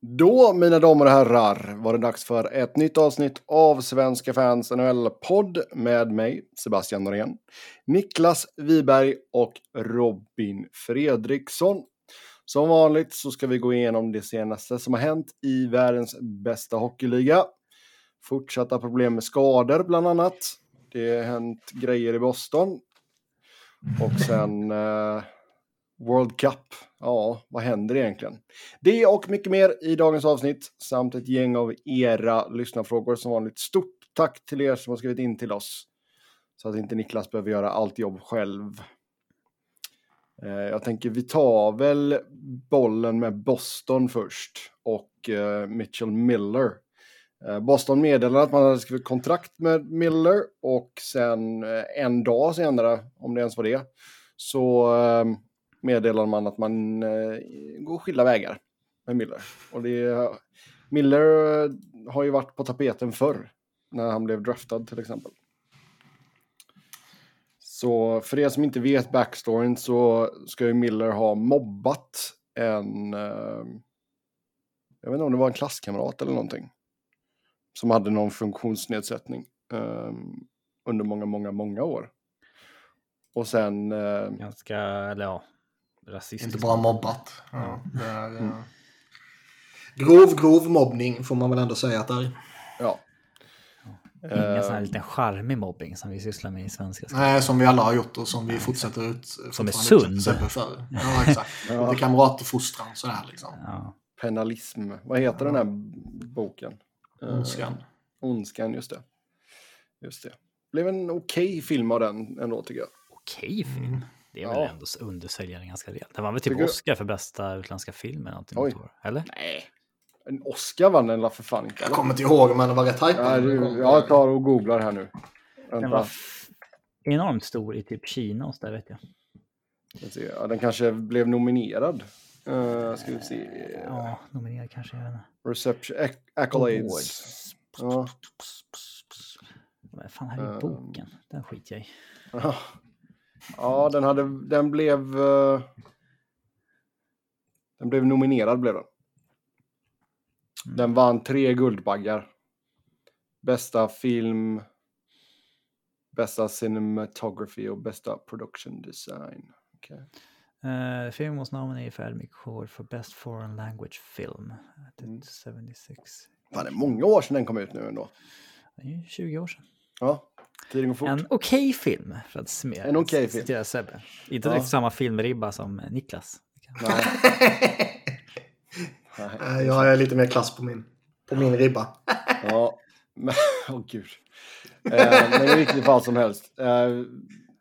Då, mina damer och herrar, var det dags för ett nytt avsnitt av Svenska fans NHL-podd med mig, Sebastian Norén, Niklas Wiberg och Robin Fredriksson. Som vanligt så ska vi gå igenom det senaste som har hänt i världens bästa hockeyliga. Fortsatta problem med skador bland annat. Det har hänt grejer i Boston. Och sen eh, World Cup. Ja, vad händer egentligen? Det och mycket mer i dagens avsnitt samt ett gäng av era lyssnarfrågor som vanligt. Stort tack till er som har skrivit in till oss. Så att inte Niklas behöver göra allt jobb själv. Eh, jag tänker vi tar väl bollen med Boston först och eh, Mitchell Miller. Eh, Boston meddelade att man hade skrivit kontrakt med Miller och sen eh, en dag senare, om det ens var det, så eh, meddelar man att man eh, går skilda vägar med Miller. Och det, Miller eh, har ju varit på tapeten förr, när han blev draftad till exempel. Så för er som inte vet backstoryn så ska ju Miller ha mobbat en... Eh, jag vet inte om det var en klasskamrat eller någonting. Som hade någon funktionsnedsättning eh, under många, många, många år. Och sen... Eh, Ganska, eller ja, rasistiskt. Inte bara mobbat. Ja, det är, mm. Grov, grov mobbning får man väl ändå säga att det är. Ja, Ingen sån här liten charmig mobbing som vi sysslar med i svenska skolan. Nej, som vi alla har gjort och som vi Nej, fortsätter ut. Som är sund. För. Ja, exakt. ja. Lite kamratfostran sådär liksom. Ja. Penalism. Vad heter ja. den här boken? Ondskan. Uh, Ondskan, just det. Just det. Blev en okej okay film av den ändå tycker jag. Okej okay film? Mm. Det är väl ja. ändå undersälja den ganska rejält. Det var väl typ tycker Oscar för bästa utländska film eller någonting. Oj. Eller? Nej, en Oscar vann den för fan inte. Jag kommer inte ihåg men det var rätt. Ja, jag tar och googlar här nu. Vänta. Den var enormt stor i typ Kina och där vet jag. Ja, den kanske blev nominerad. Uh, ska vi se. Ja, nominerad kanske. Jag Reception, accolades. Ja. Vad fan, här är uh, boken. Den skiter jag i. ja, den, hade, den blev... Uh, den blev nominerad blev den. Den vann tre Guldbaggar. Bästa film, bästa cinematography och bästa production design. Okay. Uh, the film was nominated for Academy Award for Best Foreign Language Film. Mm. 76. Fan, det är många år sedan den kom ut nu ändå. Det är 20 år sedan. Ja, tiden går fort. En okej okay film, för att summera. En okej okay film. Sebbe. Inte direkt ja. samma filmribba som Niklas. Nej. Nej, jag är lite mer klass på min, på min ribba. ja, men åh oh, gud. Eh, men i vilket fall som helst. Eh,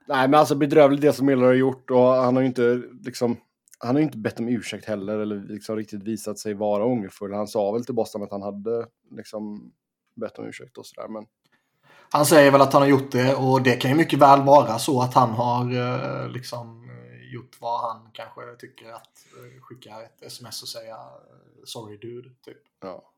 nej, men alltså bedrövligt det som Miller har gjort och han har ju inte liksom han har ju inte bett om ursäkt heller eller liksom riktigt visat sig vara ångerfull. Han sa väl till Boston att han hade liksom bett om ursäkt och sådär. Men... Han säger väl att han har gjort det och det kan ju mycket väl vara så att han har eh, liksom gjort vad han kanske tycker att eh, skicka ett sms och säga eh, sorry dude. Typ. Ja.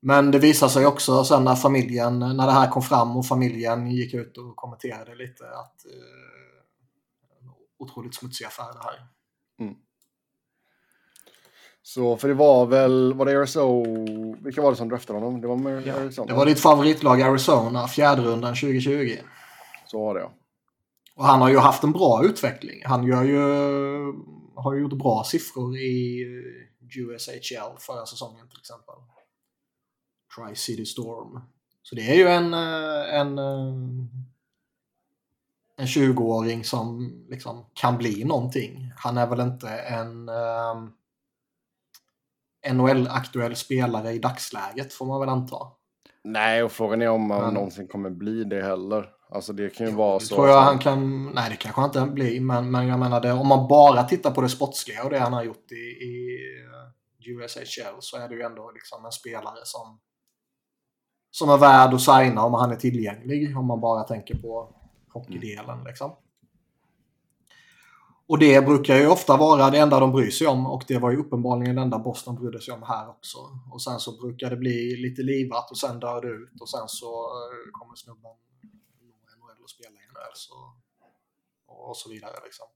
Men det visar sig också sen när familjen, när det här kom fram och familjen gick ut och kommenterade lite att eh, otroligt smutsig affär det här. Mm. Så för det var väl, var det Arizona, vilka var det som draftade honom? Det var med Arizona. Det var ditt favoritlag Arizona, fjärde rundan 2020. Så var det ja. Och han har ju haft en bra utveckling. Han gör ju, har ju gjort bra siffror i USHL förra säsongen till exempel. Tri-City Storm. Så det är ju en, eh, en, eh, en 20-åring som liksom kan bli någonting. Han är väl inte en um, NHL-aktuell spelare i dagsläget får man väl anta. Nej, och frågan är om han Men... någonsin kommer bli det heller. Alltså det kan ju vara så. tror jag han kan, nej det kanske han inte blir, men, men jag menar det, om man bara tittar på det sportsliga och det han har gjort i, i eh, USHL så är det ju ändå liksom en spelare som som är värd att signa om han är tillgänglig. Om man bara tänker på hockeydelen liksom. Och det brukar ju ofta vara det enda de bryr sig om och det var ju uppenbarligen det enda Boston brydde sig om här också. Och sen så brukar det bli lite livat och sen dör det ut och sen så eh, kommer snubben och spela i NHL så, och så vidare. Liksom.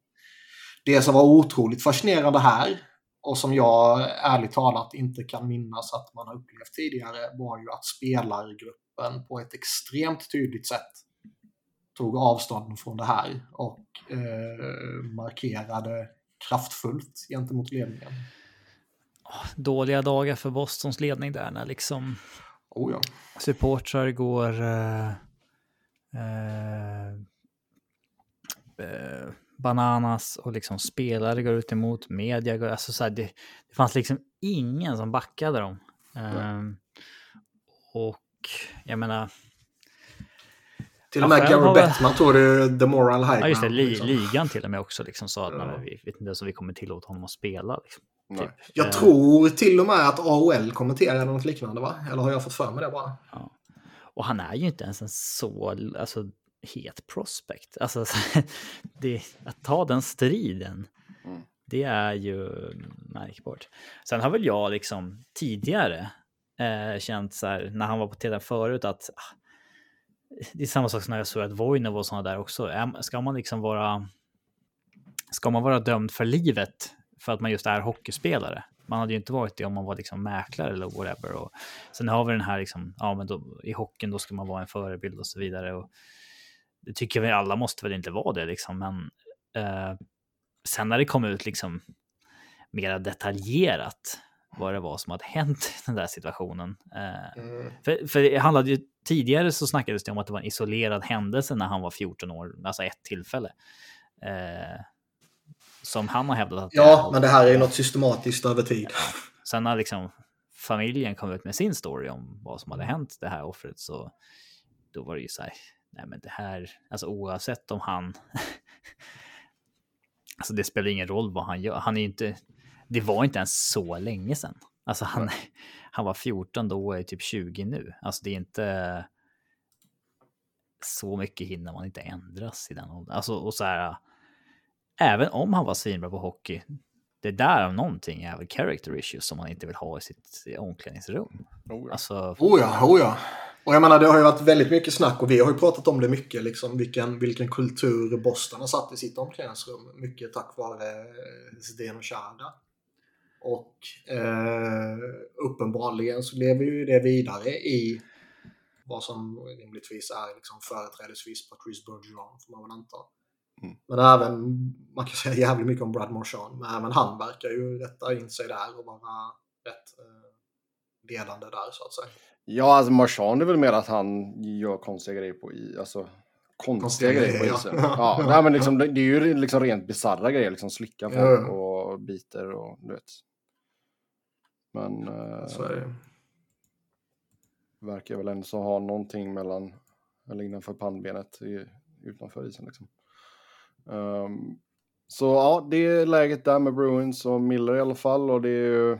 Det som var otroligt fascinerande här och som jag ärligt talat inte kan minnas att man har upplevt tidigare var ju att spelargruppen på ett extremt tydligt sätt tog avstånd från det här och eh, markerade kraftfullt gentemot ledningen. Dåliga dagar för Bostons ledning där när liksom oh ja. supportrar går eh, eh, eh bananas och liksom spelare går ut emot, media går, alltså så här, det, det fanns liksom ingen som backade dem. Um, och jag menar... Till och med Gary var... Bettman tog det the moral high Ja, just det. Li liksom. Ligan till och med också liksom sa att ja. vi vet inte ens om vi kommer tillåta honom att spela. Liksom. Typ. Jag uh, tror till och med att AOL kommenterade något liknande, va? Eller har jag fått för mig det bara? Ja. Och han är ju inte ens en så, alltså het prospect. Alltså, det, att ta den striden, mm. det är ju märkbart. Sen har väl jag liksom tidigare eh, känt så här, när han var på tv förut, att ah, det är samma sak som när jag såg att Voinov och sådana där också. Ska man liksom vara, ska man vara dömd för livet för att man just är hockeyspelare? Man hade ju inte varit det om man var liksom mäklare eller whatever. Och sen har vi den här liksom, ja men då, i hockeyn då ska man vara en förebild och så vidare. Och det tycker vi alla måste väl inte vara det liksom, men eh, sen när det kom ut liksom mera detaljerat vad det var som hade hänt i den där situationen. Eh, mm. för, för det handlade ju, tidigare så snackades det om att det var en isolerad händelse när han var 14 år, alltså ett tillfälle. Eh, som han har hävdat. Att ja, det men det här är ju något systematiskt över tid. Sen när liksom familjen kom ut med sin story om vad som hade hänt det här offret så då var det ju så här, nej men det här, alltså oavsett om han, alltså det spelar ingen roll vad han gör, han är ju inte, det var inte ens så länge sedan. Alltså han, han var 14 då och är typ 20 nu. Alltså det är inte så mycket hinner man inte ändras i den åldern. Alltså och så här, även om han var svinbra på hockey, det där om någonting är väl character issues som man inte vill ha i sitt omklädningsrum. Oh ja, alltså, oh ja. Oh ja. Och jag menar, det har ju varit väldigt mycket snack och vi har ju pratat om det mycket, liksom vilken, vilken kultur Boston har satt i sitt omklädningsrum. Mycket tack vare Zdeno Chara. Och eh, uppenbarligen så lever ju det vidare i vad som rimligtvis är liksom företrädesvis Patrice Bergeron, får man väl anta. Mm. Men även, man kan säga jävligt mycket om Brad Marchand, men även han verkar ju rätta in sig där och vara rätt eh, ledande där så att säga. Ja, alltså Marchand är väl mer att han gör konstiga grejer på i, alltså konstiga grejer på isen. Ja, ja nej, men liksom, det är ju liksom rent bisarra grejer, liksom slicka folk och biter och du vet. Men... Eh, så är det. Verkar väl ändå ha någonting mellan, eller innanför pannbenet i, utanför isen liksom. Um, så ja, det är läget där med Bruins och Miller i alla fall och det är ju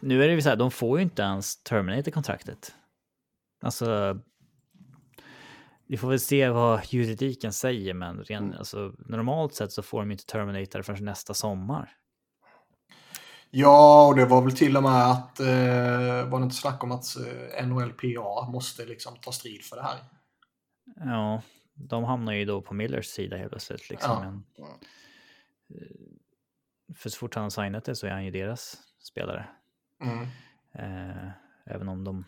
nu är det ju så här, de får ju inte ens Terminator-kontraktet. Alltså, vi får väl se vad juridiken säger, men ren, mm. alltså, normalt sett så får de inte Terminator förrän nästa sommar. Ja, och det var väl till och med att, eh, var det inte snack om att eh, NHLPA måste liksom ta strid för det här? Ja, de hamnar ju då på Millers sida helt plötsligt. Liksom. Ja. Men, eh, för så fort han har signat det så är han ju deras spelare. Mm. Eh, även om de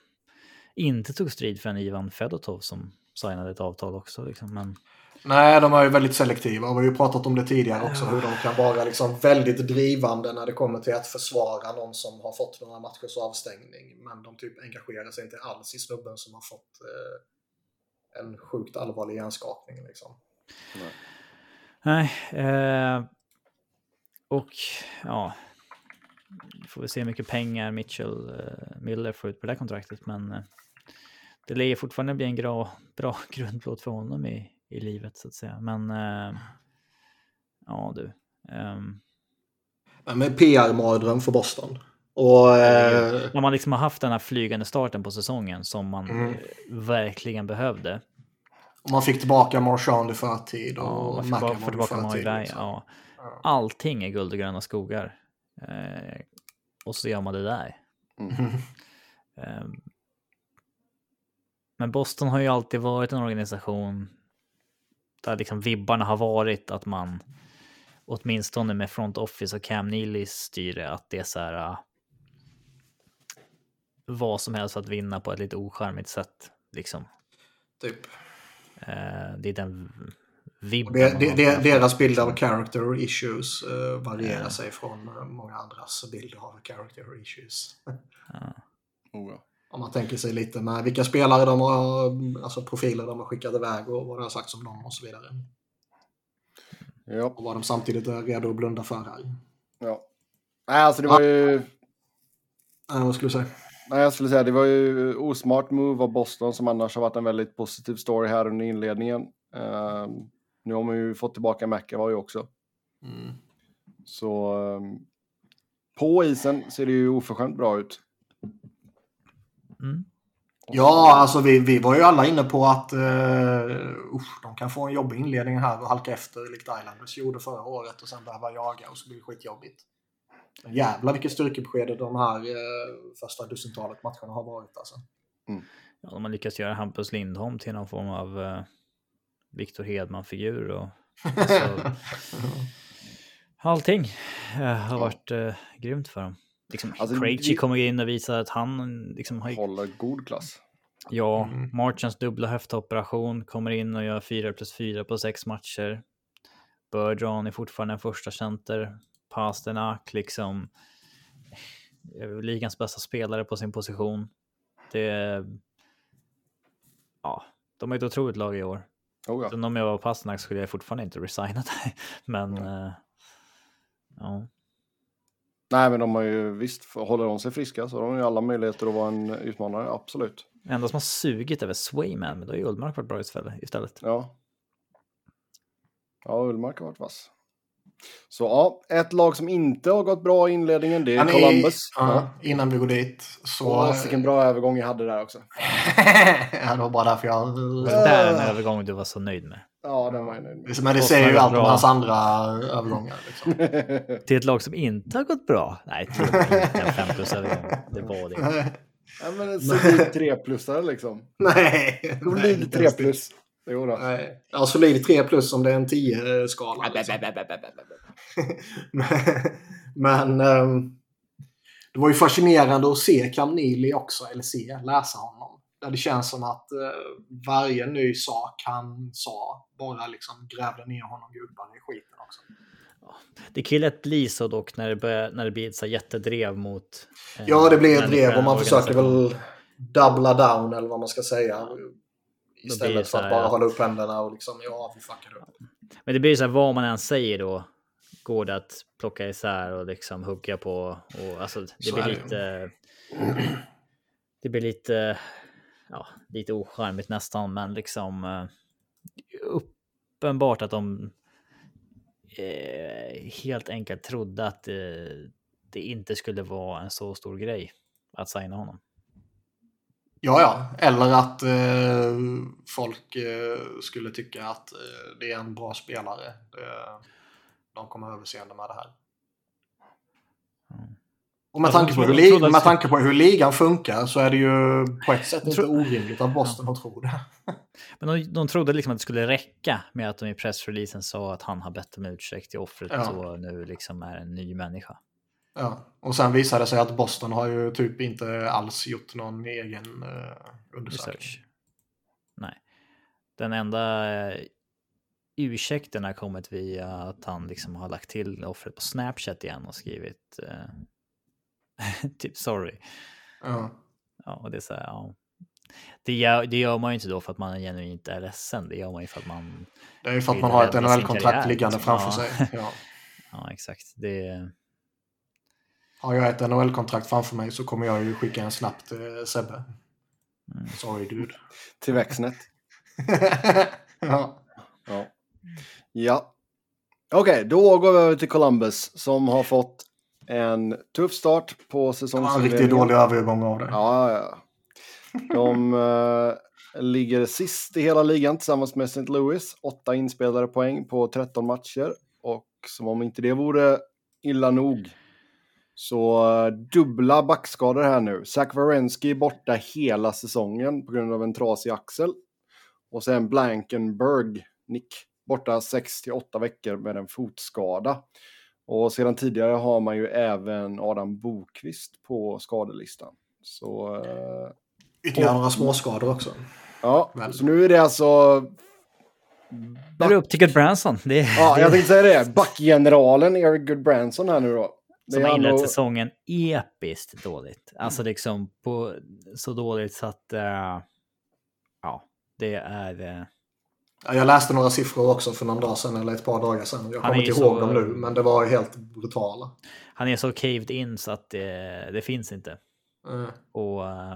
inte tog strid för en Ivan Fedotov som signade ett avtal också. Liksom. Men... Nej, de är ju väldigt selektiva. Vi har ju pratat om det tidigare också. Hur de kan vara liksom väldigt drivande när det kommer till att försvara någon som har fått några matchers avstängning. Men de typ engagerar sig inte alls i snubben som har fått eh, en sjukt allvarlig hjärnskakning. Liksom. Nej, Nej eh, och ja, får vi se hur mycket pengar Mitchell uh, Miller får ut på det här kontraktet. Men uh, det lär fortfarande bli en bra, bra grundplåt för honom i, i livet så att säga. Men uh, ja du. Um... Men PR-mardröm för Boston. Och, När man liksom har haft den här flygande starten på säsongen som man mm. verkligen behövde. Och man fick tillbaka Marchand i förtid och ja, man fick, tillbaka i förtid. Ja. Allting är guld och gröna skogar. Eh, och så gör man det där. Mm. Eh, men Boston har ju alltid varit en organisation där liksom vibbarna har varit att man åtminstone med front office och Cam Neely styre, att det är så här. Uh, vad som helst för att vinna på ett lite ocharmigt sätt. Liksom. Typ. Uh, det är den vibben. Det, det, det, deras bild av character issues uh, varierar yeah. sig från många andras bilder av character issues. oh, ja. Om man tänker sig lite med vilka spelare de har, alltså profiler de har skickat iväg och vad det har sagts om dem och så vidare. Ja. Och vad de samtidigt är redo att blunda för här. Ja. Nej, alltså det var ju... Nej, vad skulle du säga? Nej, jag skulle säga det var ju osmart move av Boston som annars har varit en väldigt positiv story här under inledningen. Uh, nu har man ju fått tillbaka McAvoy också. Mm. Så um, på isen ser det ju oförskämt bra ut. Mm. Ja, alltså vi, vi var ju alla inne på att uh, usch, de kan få en jobbig inledning här och halka efter likt Islanders gjorde förra året och sen behöva jaga och så blir det skitjobbigt. Men jävlar vilket styrkebesked de här uh, första dussintalet matcherna har varit alltså. Mm. Ja, de har lyckats göra Hampus Lindholm till någon form av uh, Viktor Hedman-figur. Och, alltså, allting har varit grymt för dem. Liksom, alltså, Krejci kommer in och visar att han liksom har... Håller god klass. Ja, mm. Marchens dubbla höftoperation kommer in och gör 4 plus 4 på sex matcher. Bergeron är fortfarande en första center. Pasternak liksom ligans bästa spelare på sin position. Det ja, de är ett otroligt lag i år. Oh ja. Sen om jag var Pasternak skulle jag fortfarande inte resignat men mm. uh, ja. Nej, men de har ju visst, håller de sig friska så har de ju alla möjligheter att vara en utmanare, absolut. Det enda som har sugit över Swayman, men då har ju Ullmark varit bra istället. Ja. Ja, Ullmark har varit vass. Så ja, ett lag som inte har gått bra i inledningen, det är Ni, Columbus. Ja, innan vi går dit. Så... Åh, vilken bra övergång jag hade där också. ja, det var bara därför jag... Det där är en övergång du var så nöjd med. Ja, den var jag nöjd med. Men det säger ju allt om hans andra övergångar. Liksom. till ett lag som inte har gått bra? Nej, till en 5 plus övergång. Det var det. Ja, men en solid 3 plusare liksom. Nej. Solid 3 plus. Jo då. Nej. Ja, solid 3 plus om det är en 10-skala. Liksom. men um, det var ju fascinerande att se Cam Neely också, eller se, läsa honom. Där det känns som att uh, varje ny sak han sa bara liksom grävde ner honom djupare i skiten också. Det kan ju lätt bli så dock när det, börjar, när det blir ett så jättedrev mot... Eh, ja, det blir ett drev och man försöker väl dubbla down eller vad man ska säga. Istället för att bara hålla upp händerna och liksom, ja, vi fuckade upp. Men det blir så här, vad man än säger då, går det att plocka isär och liksom hugga på. Och, alltså, det så blir lite... Det blir lite, ja, lite ocharmigt nästan, men liksom uh, uppenbart att de uh, helt enkelt trodde att uh, det inte skulle vara en så stor grej att signa honom. Ja, ja. Eller att eh, folk eh, skulle tycka att eh, det är en bra spelare. Eh, de kommer överseende med det här. Och med tanke, på hur, med tanke på hur ligan funkar så är det ju på ett sätt inte orimligt att Boston har tror det. Men de, de trodde liksom att det skulle räcka med att de i pressreleasen sa att han har bett om ursäkt till offret ja. och nu liksom är en ny människa. Ja, och sen visade det sig att Boston har ju typ inte alls gjort någon egen uh, undersökning. Research. Nej. Den enda uh, ursäkten har kommit via att han liksom har lagt till offret på Snapchat igen och skrivit uh, typ sorry. Ja. Ja, och det är så här, ja. Det gör, det gör man ju inte då för att man genuint är ledsen. Det gör man ju för att man... Det är ju för att man har ett NHL-kontrakt liggande liksom. framför ja. sig. Ja. ja, exakt. Det har jag ett NHL-kontrakt framför mig så kommer jag ju skicka en snabbt till Sebbe. Mm. Sorry dude. till Växnet. ja. Ja. ja. Okej, okay, då går vi över till Columbus som har fått en tuff start på säsongen. Det var en riktigt dålig övergång av det. Ja, ja. De uh, ligger sist i hela ligan tillsammans med St. Louis. Åtta inspelade poäng på 13 matcher. Och som om inte det vore illa nog så dubbla backskador här nu. Zach Wierenski borta hela säsongen på grund av en trasig axel. Och sen Blankenberg, Nick borta 6 till 8 veckor med en fotskada. Och sedan tidigare har man ju även Adam Bokvist på skadelistan. Så... Eh, Ytterligare några småskador också. Ja, Väl. så nu är det alltså... Nu är det upp till Goodbranson. Det Ja, jag tänkte säga det. Backgeneralen Eric Goodbranson här nu då. Som har inlett och- säsongen episkt dåligt. Alltså liksom på, så dåligt så att... eh, ja, det är... eh, Ja, Jag läste några siffror också för någon dag sedan eller ett par dagar sedan. Jag Han kommer inte ju ihåg så- dem nu, men det var helt brutala. han är så caved in så att det, det finns inte. Eh, Och eh,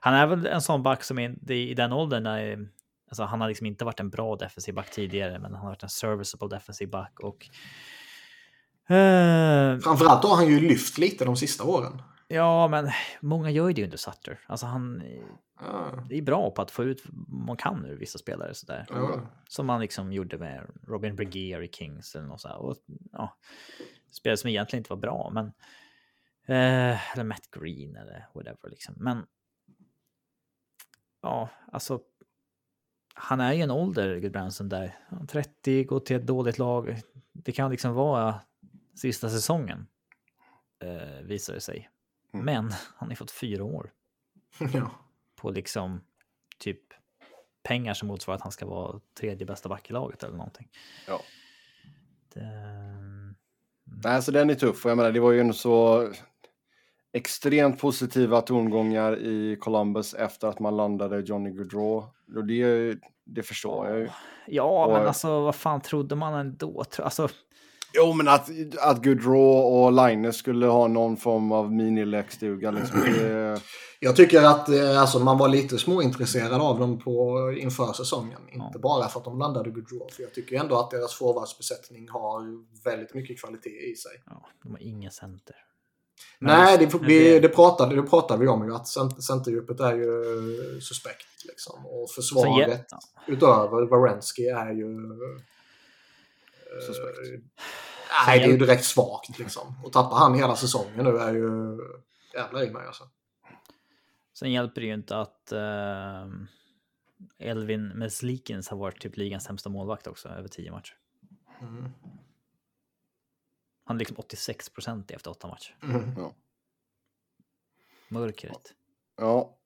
han är väl en sån back som är i den åldern när alltså han har liksom inte varit en bra defensiv back tidigare, men han har varit en serviceable defensiv back och. Eh, Framförallt har han ju lyft lite de sista åren. ja, men många gör ju det under Sutter. Alltså han Ja, är bra på att få ut man kan ur vissa spelare sådär. ja. Som man liksom gjorde med Robin Bregeer i Kings eller något sådär. Och, ja, spelare som egentligen inte var bra, men... Eh, eller Matt Green eller whatever liksom. Men... Ja, alltså... Han är ju en ålder, Gudbranson, där. Han är 30, går till ett dåligt lag. Det kan liksom vara sista säsongen. Eh, visar det sig. Mm. Men han har fått fyra år ja. på liksom typ pengar som motsvarar att han ska vara tredje bästa back i laget eller någonting. Ja. Det... Nej, så den är tuff. Jag menar, det var ju en så extremt positiva tongångar i Columbus efter att man landade Johnny Gaudreau. Och det, det förstår jag ju. Ja, Och- men alltså vad fan trodde man ändå? Alltså, Jo, men att, att Gaudreau och Linus skulle ha någon form av minilekstuga liksom. Det, Jag tycker att eh, alltså, man var lite småintresserad av dem på, inför säsongen. Ja. Inte bara för att de landade Gaudreau. För jag tycker ändå att deras forwardsbesättning har väldigt mycket kvalitet i sig. ja, de har ingen center. Men Nej, det, vi, det, pratade, det pratade vi om ju. Att cent- centerdjupet är ju suspekt. Liksom. Och försvaret ja. utöver Varensky är ju... Suspekt. Eh, nej, det är ju direkt svagt liksom. Och tappar han hela säsongen nu är ju... Jävlar i mig alltså. Sen hjälper det ju inte att eh, Elvin Meslikins har varit typ ligans sämsta målvakt också, över tio matcher. Mm. Han är liksom 86 procent efter åtta matcher. Mm. Mörkret. ja.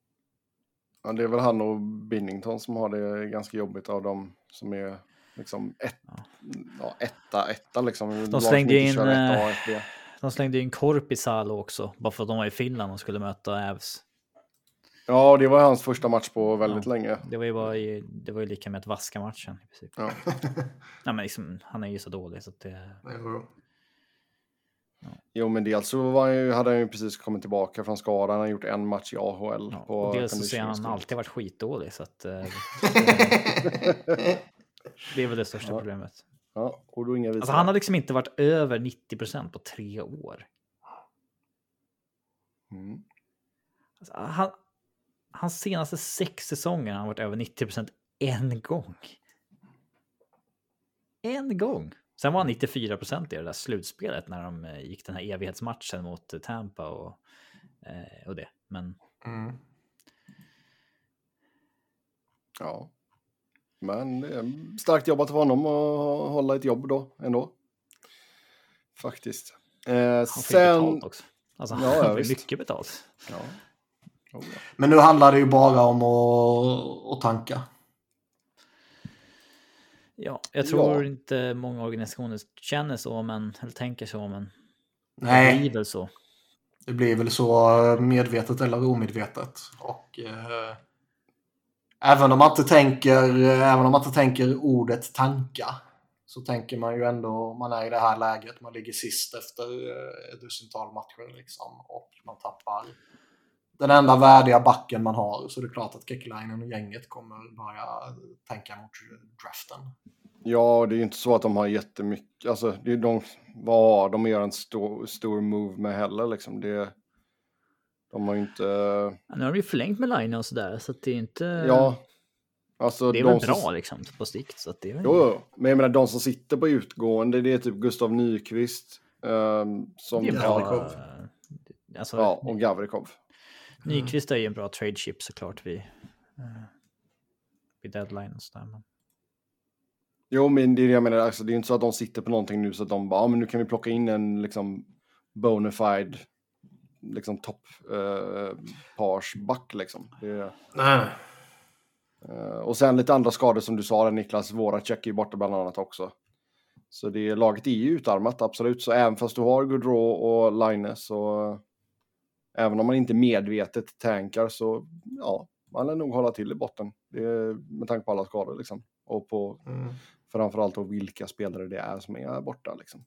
ja, det är väl han och Binnington som har det ganska jobbigt av dem som är liksom ett, Ja. ja, etta, etta liksom. Som slängde in, ett eh, ett. De slängde in Korpisalo också, bara för att de var i Finland och skulle möta Ävs. Ja, det var hans första match på väldigt länge. Det var ju, bara i, det var ju lika med att vaska matchen i princip. Ja. Nej, men liksom, han är ju så dålig så att det... Jo. Jo, men dels så var han ju, hade han ju precis kommit tillbaka från skadan. Han har gjort en match i AHL. Ja, på och dels så ser han alltid varit skitdålig så att... Det är väl det största Ja. problemet. Ja, och då inga. Alltså han har liksom inte varit över 90 procent på tre år. mm. Alltså, han, hans senaste sex säsonger har han varit över 90 procent en gång. En gång. Sen var han 94 procent i det där slutspelet när de eh, gick den här evighetsmatchen mot Tampa och, eh, och det. Men Mm. Ja. Men det är starkt jobbat av honom att hålla ett jobb då ändå. Faktiskt. Eh, han får ju sen... betalt också. Alltså Ja, han ja, får ju visst. mycket betalt. Ja. Oh, ja. Men nu handlar det ju bara om att, att tanka. Ja, jag tror Ja. inte många organisationer känner så, men, eller tänker så, men det Nej, blir väl så. det blir väl så medvetet eller omedvetet. Och eh, även om man inte tänker, eh, även om man inte tänker ordet tanka så tänker man ju ändå, man är i det här läget, man ligger sist efter ett dussintal matcher liksom och man tappar den enda värdiga backen man har så det är klart att Kekilainen och gänget kommer börja tänka mot draften. ja, det är ju inte så att de har jättemycket. Alltså, det är de, vad har de gör en stor, stor move med heller liksom. Det, de har ju inte... Ja, nu har de ju förlängt med Line och sådär, så att det är inte... Ja. Alltså, det är de väl som- bra liksom på sikt. Så att det är väl... Jo, jo, men jag menar de som sitter på utgående, det är typ Gustav Nyqvist. ehm, som det är Ja, bra. Gavrikov. Alltså, Ja, och Gavrikov. Nyqvist är ju en bra trade chip såklart vid, eh, vid deadline och sådär. Men... Jo, men det är det jag menar. Alltså, det är inte så att de sitter på någonting nu så att de bara, ja, men nu kan vi plocka in en liksom bonafide liksom topp eh, parsback liksom. Det, Nej. eh, och sen lite andra skador som du sa, där, Niklas. Voracek är borta bland annat också. Så det laget är ju utarmat, absolut. Så även fast du har Gaudreau och Linus så även om man inte medvetet tankar så ja, man lär nog hålla till i botten. Det är, med tanke på alla skador liksom. Och på Mm. framförallt då vilka spelare det är som är borta liksom.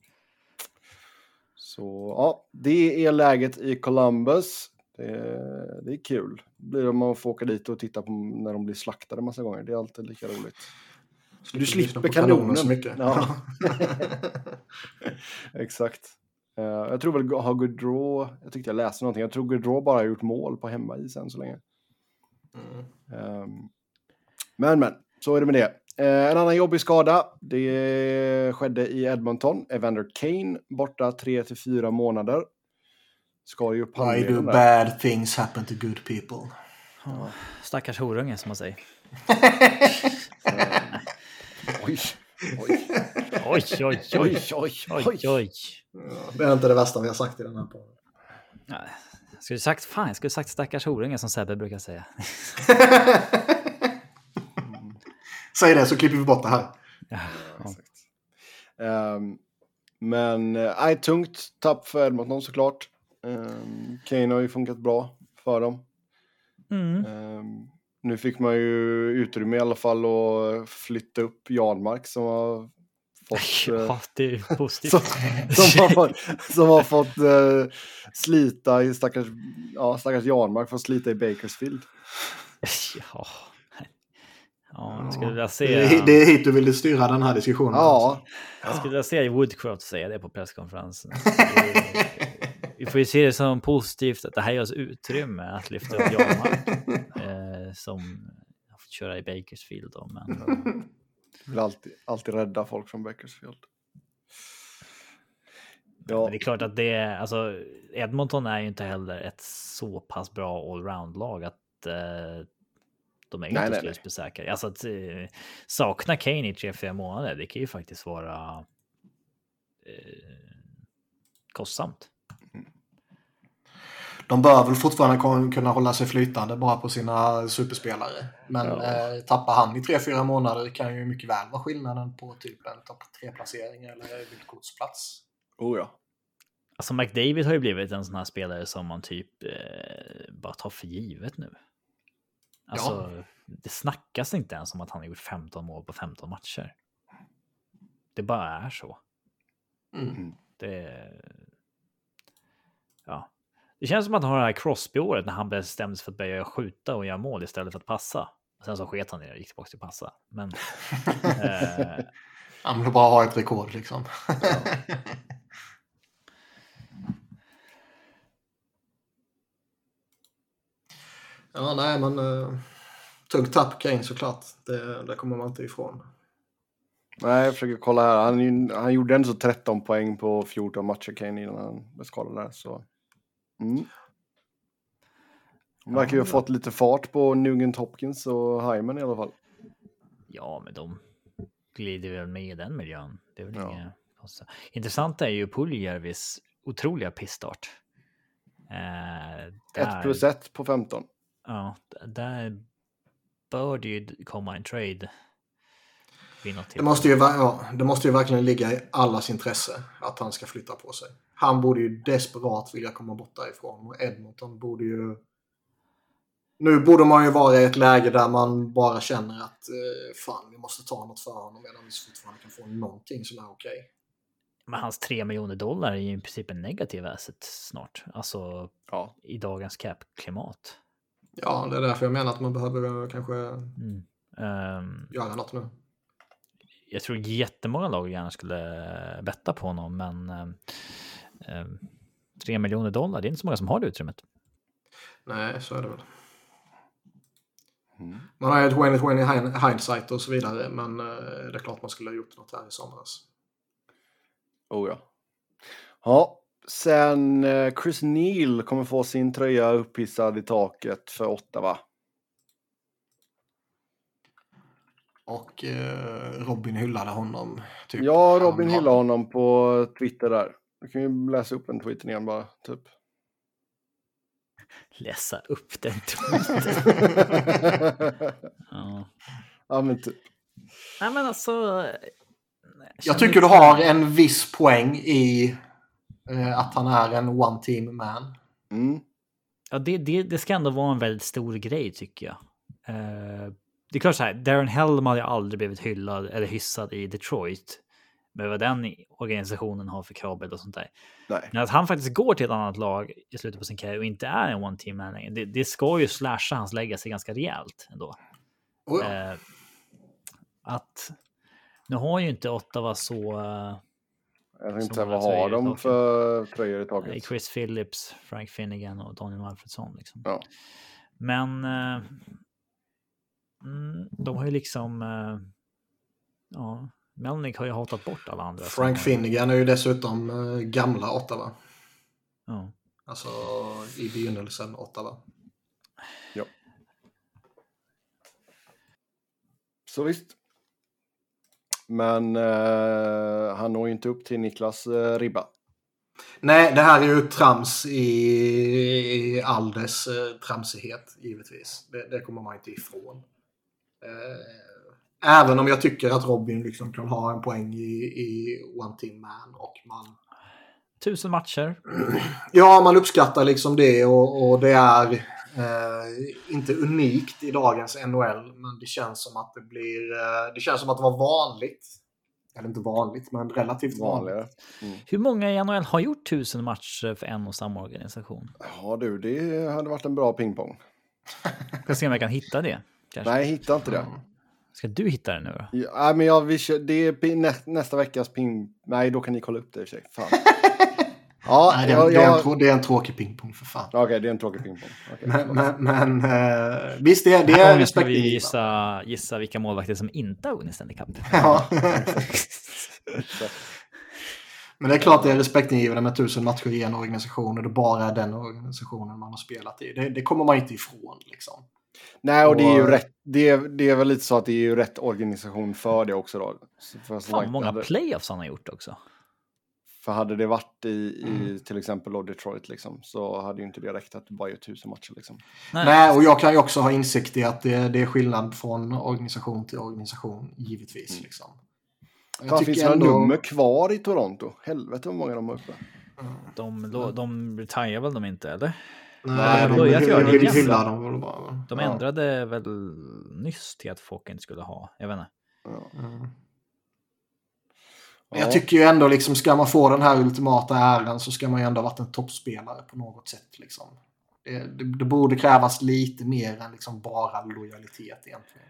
Så ja, det är läget i Columbus. Det är, det är kul. Det blir om man får åka dit och titta på när de blir slaktade massa gånger. Det är alltid lika roligt. Du slipper på kanoner kanonen. så mycket. Ja. Exakt. Eh, jag tror väl har Gaudreau, jag tyckte jag läste någonting, jag tror Gaudreau bara har gjort mål på hemmais än så länge. Mm. Ehm, men men, så är det med det. Eh, en annan jobbig skada, det skedde i Edmonton. Evander Kane borta 3 till 4 månader. Ska ju upp Why do bad things happen to good people? Ja, stackars horunge som man säger. Oj, oj, Oj, oj, oj, oj, oj, oj, det är inte det värsta vi har sagt i den här podden. Jag skulle sagt, fan, jag skulle sagt stackars horunge som Sebbe brukar säga. Säg det så klipper vi bort det här. Ja, ja. Exakt. Ehm, men, eh, nej, tungt tapp för Edmonton såklart. Um, Kane har ju funkat bra för dem. Mm. Ehm, nu fick man ju utrymme i alla fall att flytta upp Janmark som har fått, eh, ja, det är positivt. som, som har fått, som har fått eh, slita i stackars, ja, stackars Janmark får slita i Bakersfield. Ja. Ja, jag skulle vilja se, Det är, det är hit du ville styra den här diskussionen. Ja, jag skulle vilja se Woodcroft säga det på presskonferensen. Vi får ju se det som positivt att det här ger oss utrymme att lyfta upp Janmark eh, som har fått köra i Bakersfield. Då, men vill alltid, alltid rädda folk från Bakersfield. Ja, Men det är klart att det är, alltså Edmonton är ju inte heller ett så pass bra allround-lag att eh, de är ju Nej, inte slutspelssäkra. Alltså att eh, sakna Kane i tre, fyra månader, det kan ju faktiskt vara eh, kostsamt. De bör väl fortfarande kunna hålla sig flytande bara på sina superspelare. Men Ja. eh, tappar han i 3-4 månader kan ju mycket väl vara skillnaden på typ en topp 3-placering eller vildkortsplats. oh ja. Alltså McDavid har ju blivit en sån här spelare som man typ eh, bara tar för givet nu. Alltså, det snackas inte ens om att han har gjort 15 mål på 15 matcher. Det bara är så. Mm. Det... Ja. Det känns som att han har det här Crosby-året när han bestämde sig för att börja skjuta och göra mål istället för att passa. Sen så sket han i det och gick tillbaka till passa. Men eh, Ja, men då bara ha ett rekord liksom. ja, nej men uh, tungt tapp Kane såklart. Det, det kommer man inte ifrån. Nej, jag försöker kolla här. Han, han gjorde ändå så 13 poäng på 14 matcher Kane innan han blev skadad där. Så. Mm. De verkar ju ha Ja, fått lite fart på Nugent Hopkins och Hyman i alla fall. ja, men de glider väl med i den miljön. Det är väl Ja. inget konstigt. Intressant är ju Puljärvis otroliga pissstart. Eh, 1 där- plus 1 på 15. Ja, där bör det ju komma en trade. Det måste, ju, ja, det måste ju verkligen ligga i allas intresse att han ska flytta på sig. Han borde ju desperat vilja komma bort därifrån och Edmonton borde ju... Nu borde man ju vara i ett läge där man bara känner att eh, fan, vi måste ta något för honom medan vi fortfarande kan få någonting som är okej. Men hans 3 miljoner dollar är ju i princip en negativ asset snart. Alltså Ja. i dagens cap-klimat. Ja, det är därför jag menar att man behöver eh, kanske Mm. Ehm, göra något nu. jag tror jättemånga lag gärna skulle betta på honom, men um, um, 3 miljoner dollar, det är inte så många som har det utrymmet. Nej, så är det väl. Mm. Man har ju ett hin- hindsight och så vidare, men eh, det är klart man skulle ha gjort något här i somras. Oh ja. Ja, sen eh, Chris Neal kommer få sin tröja upphissad i taket för åtta va? Och eh, Robin hyllade honom. Typ. Ja, Robin Han- hyllade honom på Twitter där. Du kan ju läsa upp en tweeten igen bara, typ. Läsa upp den tweeten. ja. ja, men typ. Nej, men alltså... Jag tycker du har en viss poäng i eh, att han är en one team man. Mm. Ja, det, det, det ska ändå vara en väldigt stor grej tycker jag. Eh, det är klart så här, Darren Helm hade ju aldrig blivit hyllad eller hyssad i Detroit. Med vad den organisationen har för kravbild och sånt där. Nej. Men att han faktiskt går till ett annat lag i slutet på sin karriär och inte är en one team man längre, det, det ska ju slasha hans legacy ganska rejält ändå. Oh, ja. Eh, att nu har ju inte Ottawa så... Jag Som säga, vad har de för tröjor i taket? Chris Phillips, Frank Finnegan och Daniel Alfredsson. Liksom. Ja. Men eh, mm, de har ju liksom... Eh, ja, Melnick har ju hatat bort alla andra. Frank Finnegan är ju dessutom eh, gamla Ottawa. Ja. Alltså i begynnelsen Ottawa. Så visst. Men eh, han når ju inte upp till Niklas eh, ribba. Nej, det här är ju trams i, i all dess eh, tramsighet, givetvis. Det, det kommer man inte ifrån. Eh, även om jag tycker att Robin liksom kan ha en poäng i, i One Team Man och man... Tusen matcher. Ja, man uppskattar liksom det och, och det är eh, inte unikt i dagens NHL, men det känns som att det blir... Eh, det känns som att det var vanligt. Eller inte vanligt, men relativt vanligt. Vanligare. Mm. Hur många i NHL har gjort tusen matcher för en och samma organisation? Ja du, det hade varit en bra pingpong. Ska se om jag kan hitta det. Kanske. Nej, hitta inte det. Mm. Ska du hitta det nu då? Ja, men jag, vi kör, det är nästa veckas ping... Nej, då kan ni kolla upp det i och för sig. Fan. Ja, Nej, det, är, jag, det, är en, det är en tråkig pingpong för fan. Okej, det är en tråkig pingpong. Okej. Men, men, men eh, visst, det, det är ska vi gissa, gissa vilka målvakter som inte har vunnit Stanley Cup. Ja. Men det är klart det är respektingivande med tusen matcher i en organisation och det bara är den organisationen man har spelat i. Det, det kommer man inte ifrån liksom. Nej, och det är ju rätt. Det är, det är väl lite så att det är ju rätt organisation för det också då. För, Fan, många playoffs han har gjort också. För hade det varit i, i Mm. till exempel då Detroit liksom, så hade ju inte det räckt att bara gör tusen matcher liksom. Nej. Nej, och jag kan ju också ha insikt i att det, det är skillnad från organisation till organisation, givetvis. Mm. Liksom. Fan, finns det några nummer kvar i Toronto? Helvete vad många de har uppe. De, de, de retirerar väl de inte, eller? Nej, de, göra de, de igen. hyllar dem väl bara. De Ja. ändrade väl nyss till att folk inte skulle ha, jag vet inte. Ja. Mm. Ja. Men jag tycker ju ändå, liksom, ska man få den här ultimata äran så ska man ju ändå ha varit en toppspelare på något sätt. Liksom. Det, det, det borde krävas lite mer än liksom bara lojalitet egentligen.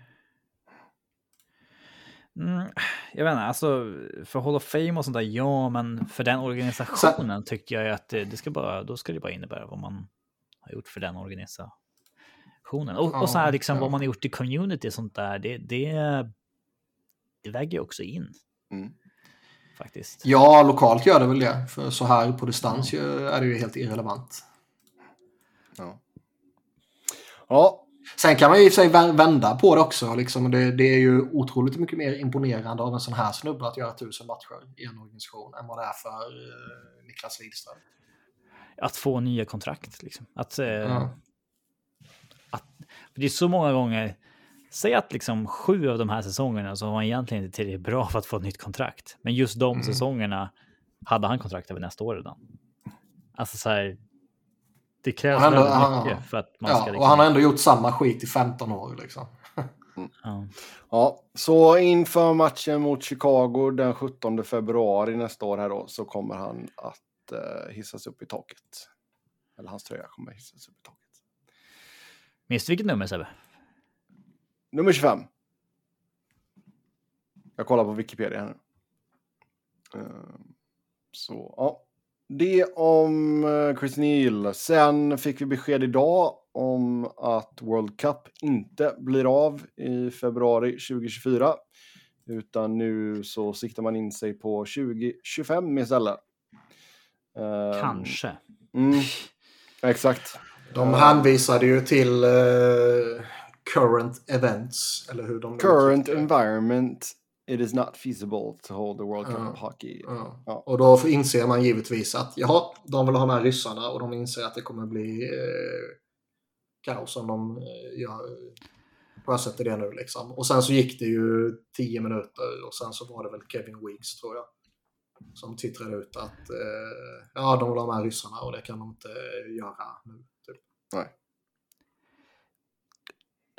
Mm, jag vet inte, alltså för Hall of Fame och sånt där, ja, men för den organisationen tycker jag att det, det ska bara, då ska det bara innebära vad man har gjort för den organisationen. Och, och så här Ja, liksom ja. vad man har gjort i community och sånt där, det, det, det väger ju också in Mm. Faktiskt. Ja, lokalt gör det väl det. För så här på distans ju- är det ju helt irrelevant. Ja. ja, Sen kan man ju i och för sig vä- vända på det också. Liksom. Det, det är ju otroligt mycket mer imponerande av en sån här snubbe att göra tusen matcher i en organisation än vad det är för eh, Niklas Lidström. Att få nya kontrakt liksom. Att, eh, Ja. att, för det är så många gånger, säg att liksom sju av de här säsongerna så var han egentligen inte tillräckligt bra för att få ett nytt kontrakt. Men just de Mm. säsongerna hade han kontrakt över nästa år redan. Alltså så här, det krävs Han ändå- väldigt han- mycket för att man Ja, ska... Liksom, och han har ändå gjort samma skit i 15 år. Liksom. ja. ja, så inför matchen mot Chicago den 17 februari nästa år här då så kommer han att eh, hissas upp i taket. Eller hans tröja kommer att hissas upp i taket. Minns du vilket nummer Sebbe? Nummer 25. Jag kollar på Wikipedia här nu. Eh, Så, ja. Det om eh, Chris Neal. Sen fick vi besked idag om att World Cup inte blir av i februari 2024. Utan nu så siktar man in sig på 2025 istället. Eh, Kanske. Mm, exakt. De hänvisade ju till current events. Eller hur de Current environment, it is not feasible to hold the World Cup of Hockey. Ja. Och då inser man givetvis att jaha, de vill ha med ryssarna och de inser att det kommer bli eh, kaos om de eh, gör, sjösätter det nu liksom. Och sen så gick det ju 10 minuter och sen så var det väl Kevin Weeks tror jag. Som twittrade ut att eh, ja, de vill ha med ryssarna och det kan de inte göra nu. Typ.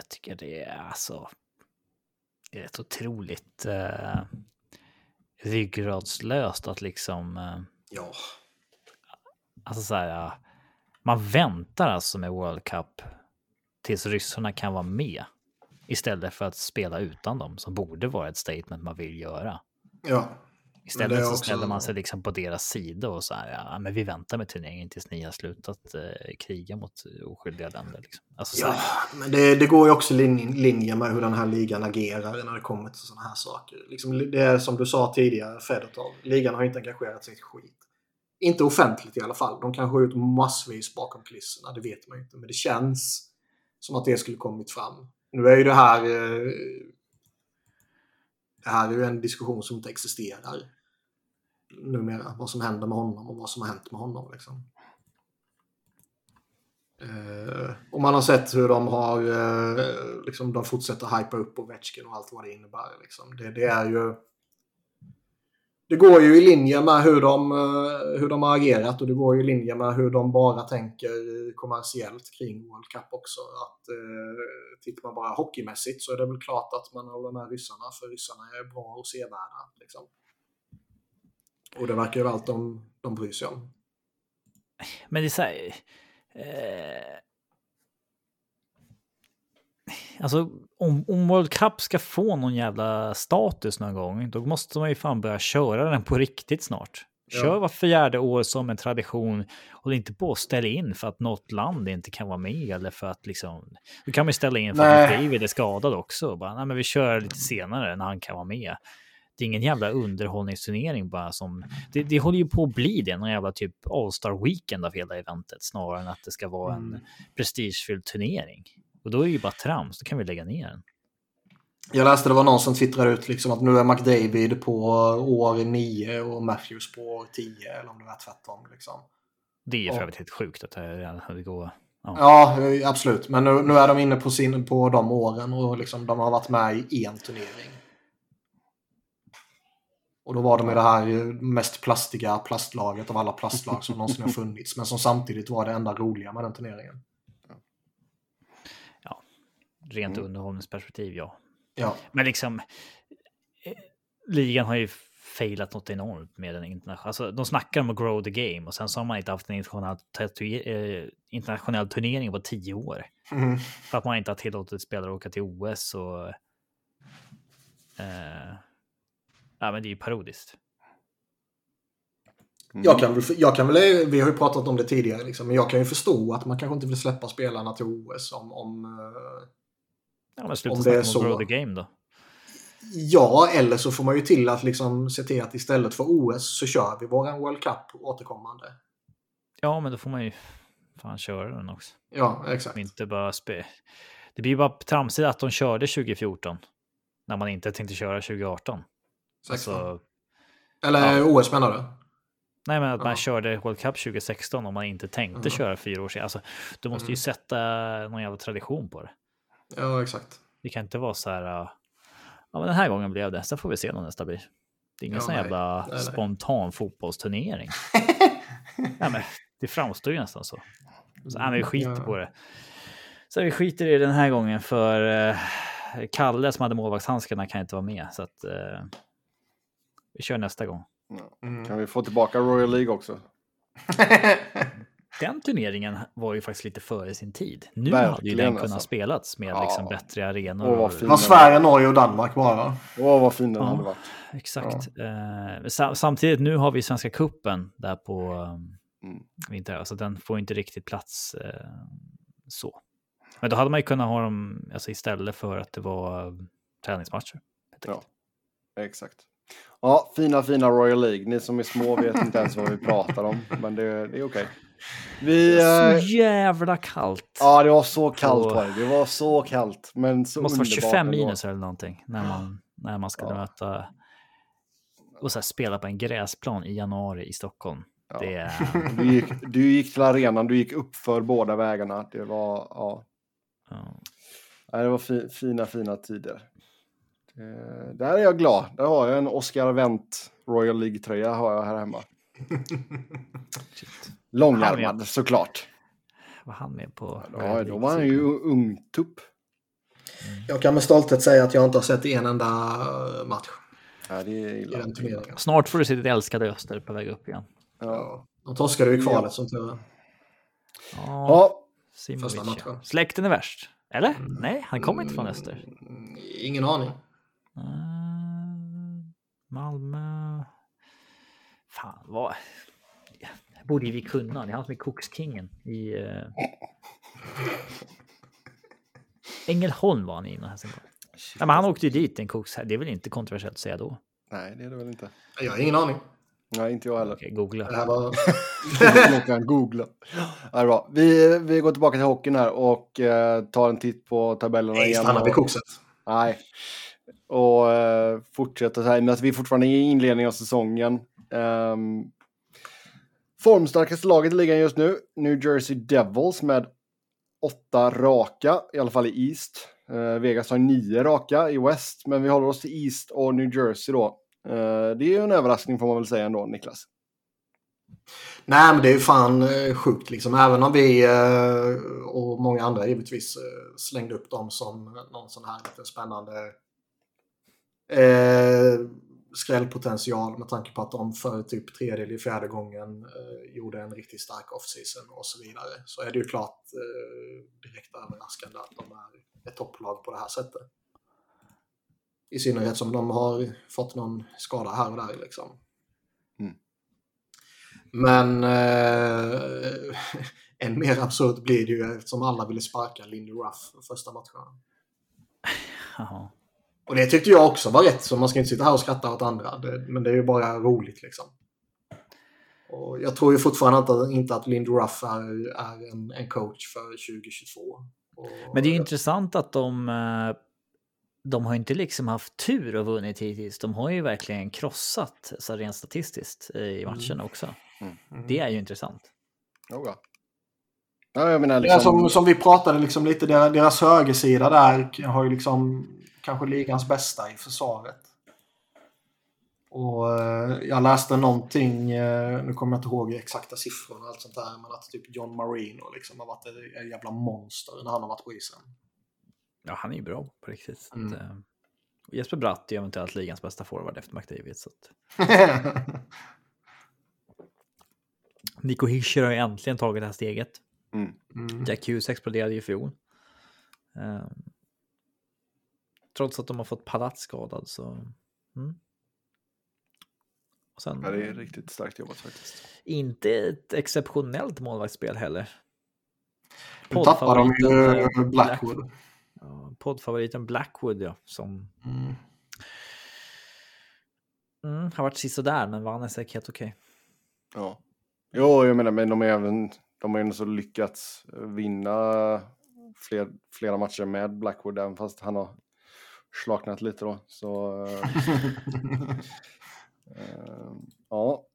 Jag tycker det är alltså... Det är rätt otroligt eh, ryggradslöst att liksom... Eh, Ja, alltså så här, ja, man väntar alltså med World Cup tills ryssarna kan vara med istället för att spela utan dem som borde vara ett statement man vill göra. ja. Istället så ställer man sig liksom på deras sida och så här, ja, men vi väntar med turneringen tills ni har slutat eh, kriga mot oskyldiga länder. Liksom. Alltså, så Ja, här, men det, det går ju också i lin, linje med hur den här ligan agerar när det kommer till sådana här saker. Liksom, det är som du sa tidigare, Fedotov. Ligan har inte engagerat sig ett skit. Inte offentligt i alla fall. De kanske har ut massvis bakom kulisserna, det vet man ju inte. Men det känns som att det skulle kommit fram. Nu är ju det här... eh, det här är ju en diskussion som inte existerar numera. Vad som händer med honom och vad som har hänt med honom. Liksom. Eh, och man har sett hur de har, eh, liksom, de fortsätter hypa upp Ovechkin och allt vad det innebär. Liksom. Det, det är ju... Det går ju i linje med hur de, eh, hur de har agerat och det går ju i linje med hur de bara tänker kommersiellt kring World Cup också. Att eh, tittar man bara hockeymässigt så är det väl klart att man håller med ryssarna för ryssarna är bra och sevärda. Liksom. Och det verkar ju vara allt de, de bryr sig om. Men det är så här... Eh, alltså, om, om World Cup ska få någon jävla status någon gång, då måste man ju fan börja köra den på riktigt snart. Kör Ja. var fjärde år som en tradition. Håll inte på att ställa in för att något land inte kan vara med eller för att liksom... Då kan man ju ställa in för att Nej. David är skadad också. Bara, nej, men vi kör lite senare när han kan vara med. Det är ingen jävla underhållningsturnering bara som... Det, det håller ju på att bli det, någon jävla typ All-Star Weekend av hela eventet snarare än att det ska vara en Mm. prestigefylld turnering. Och då är det ju bara trams, då kan vi lägga ner den. Jag läste det var någon som twittrade ut liksom att nu är McDavid på år 9 och Matthews på år 10 eller om det var tvärtom. Liksom. Det är ju för övrigt helt sjukt att det, går... Ja. Ja, absolut. Men nu, nu är de inne på, sin, på de åren och liksom, de har varit med i en turnering. Och då var de i det här mest plastiga plastlaget av alla plastlag som någonsin har funnits. Men som samtidigt var det enda roliga med den turneringen. Rent Mm. underhållningsperspektiv, ja. Ja, Men liksom, eh, ligan har ju failat något enormt med den internationella. Alltså, de snackar om att grow the game och sen så har man inte haft en internationell, eh, internationell turnering på tio år. mm. För att man inte har tillåtit spelare att åka till OS och... Eh, ja, men det är ju parodiskt. Mm. Jag kan, jag kan väl, vi har ju pratat om det tidigare, liksom, men jag kan ju förstå att man kanske inte vill släppa spelarna till OS om, om eh, Ja, men sluta Om det är så. grow the game då. Ja, eller så får man ju till att liksom se till att istället för OS så kör vi våran World Cup återkommande. Ja, men då får man ju fan köra den också. Ja, exakt. Inte bara spe... Det blir ju bara tramsigt att de körde 2014 när man inte tänkte köra 2018. 16. Alltså, Eller ja. OS menar du? nej, men att man Ja. körde World Cup 2016 om man inte tänkte Ja. köra fyra år sedan. Alltså, du måste ju Mm. sätta någon jävla tradition på det. Ja, exakt. Det kan inte vara så här. uh, Ja, men den här gången blev det. Sen får vi se när nästa blir. Det är ingen Ja, sån nej. jävla Nej, nej. spontan fotbollsturnering. nej, men det framstår ju nästan så. så nej, men vi skiter Ja. på det. Så vi skiter i det den här gången för eh, Kalle som hade målvaktshandskarna kan inte vara med. Så att eh, vi kör nästa gång. Mm. Kan vi få tillbaka Royal League också? Den turneringen var ju faktiskt lite före sin tid. Nu hade ju Verkligen, den kunnat alltså. spelats med Ja. liksom bättre arenor. Åh, vad och- fint. Vad Sverige, Norge och Danmark bara. Åh, vad fin den Ja. hade varit. Exakt. Eh, sa- samtidigt, nu har vi Svenska Kuppen där på Mm. vinter. Alltså den får inte riktigt plats eh, så. Men då hade man ju kunnat ha dem alltså, istället för att det var um, träningsmatcher. Ja. Exakt. Ja, fina, fina Royal League. Ni som är små vet inte ens vad vi pratar om, men det, det är okej. Vi, Det var eh, så jävla kallt. ja, det var så kallt var det. Det var så kallt. Men så det måste vara underbart 25 ändå. minus eller någonting när man, när man skulle Ja. möta och så här, spela på en gräsplan i januari i Stockholm. Ja. Det Du gick, du gick till arenan, du gick upp för båda vägarna. Det var, ja. ja. Det var fi, fina, fina tider. Det, där är jag glad. Där har jag en Oscar Wendt Royal League-tröja har jag här hemma. Långärmad såklart. Var han med på? Ja, då var han ju ungtupp. Jag kan med stolthet säga att jag inte har sett en enda eh, match Ja, det är i illa. den turneringen. Snart får du se ditt älskade Öster på väg upp igen. Ja. De torskade ju i kvalet som tur är. Ja, Första matchen. Släkten är värst. Eller? Nej, han kommer inte från Öster. Mm, Ingen aning. Mm, Malmö. Fan, vad... Borde vi kunna. Det är han som är kokskingen i... Uh... Ängelholm var han i innan Helsingborg. Ja, men han åkte ju dit, en koks. Det är väl inte kontroversiellt att säga då? nej, det är det väl inte. Jag har ingen aning. Nej, inte jag heller. Okej, googla. Det här var... Jag kan googla. Ja, det bra. Vi, vi går tillbaka till hockeyn här och eh, tar en titt på tabellerna Nej, igen. stanna vid kokset. Nej. Och eh, fortsätter så här, men att vi är fortfarande i inledningen av säsongen. Um, formstarkaste laget i ligan just nu, New Jersey Devils med åtta raka, i alla fall i East. Eh, Vegas har nio raka i West, men vi håller oss till East och New Jersey då. Eh, det är ju en överraskning får man väl säga ändå, Niklas. Nej, men det är ju fan eh, sjukt liksom. Även om vi eh, och många andra givetvis eh, slängde upp dem som någon sån här lite spännande eh, skrällpotential med tanke på att de för typ tredje eller fjärde gången eh, gjorde en riktigt stark offseason och så vidare. Så är det ju klart eh, direkt överraskande att de är ett topplag på det här sättet. I synnerhet som de har fått någon skada här och där liksom. Men eh, än mer absurt blir det ju eftersom alla ville sparka Lindy Ruff första matchen. Och det tyckte jag också var rätt, så man ska inte sitta här och skratta åt andra. Det, men det är ju bara roligt liksom. Och jag tror ju fortfarande inte, inte att Lindy Ruff är, är en, en coach för 2022. Och, Men det är ju intressant att de... eh, De har inte liksom haft tur och vunnit hittills. De har ju verkligen krossat, så rent statistiskt, i matcherna också. Mm. Det är ju intressant. Joga. Ja, jag menar liksom... som, som vi pratade liksom lite, deras, deras högersida där har ju liksom kanske ligans bästa i försvaret. Och eh, jag läste någonting, eh, nu kommer jag inte ihåg exakta siffror och allt sånt där, men att typ John Marino liksom har varit ett, jävla monster när han har varit på isen. Ja, han är ju bra på riktigt. Mm. Att, eh, och Jesper Bratt är eventuellt ligans bästa forward efter McDavid. Så att Nico Hischer har ju äntligen tagit det här steget. Mm. Mm. Jack Hughes exploderade ju i fjol. Trots att de har fått Palat skadad så... Mm. Och sen, Ja, det är riktigt starkt jobbat faktiskt. Inte ett exceptionellt målvaktsspel heller. Nu tappar de ju eh, Blackwood. Ja, poddfavoriten Blackwood ja, som Mm. mm, har varit sisådär men vann är säkert helt okej. Ja. Jo, jag menar, men de, är även, de har ju ändå så lyckats vinna fler, flera matcher med Blackwood, även fast han har slaknat lite då. Så, eh, ja.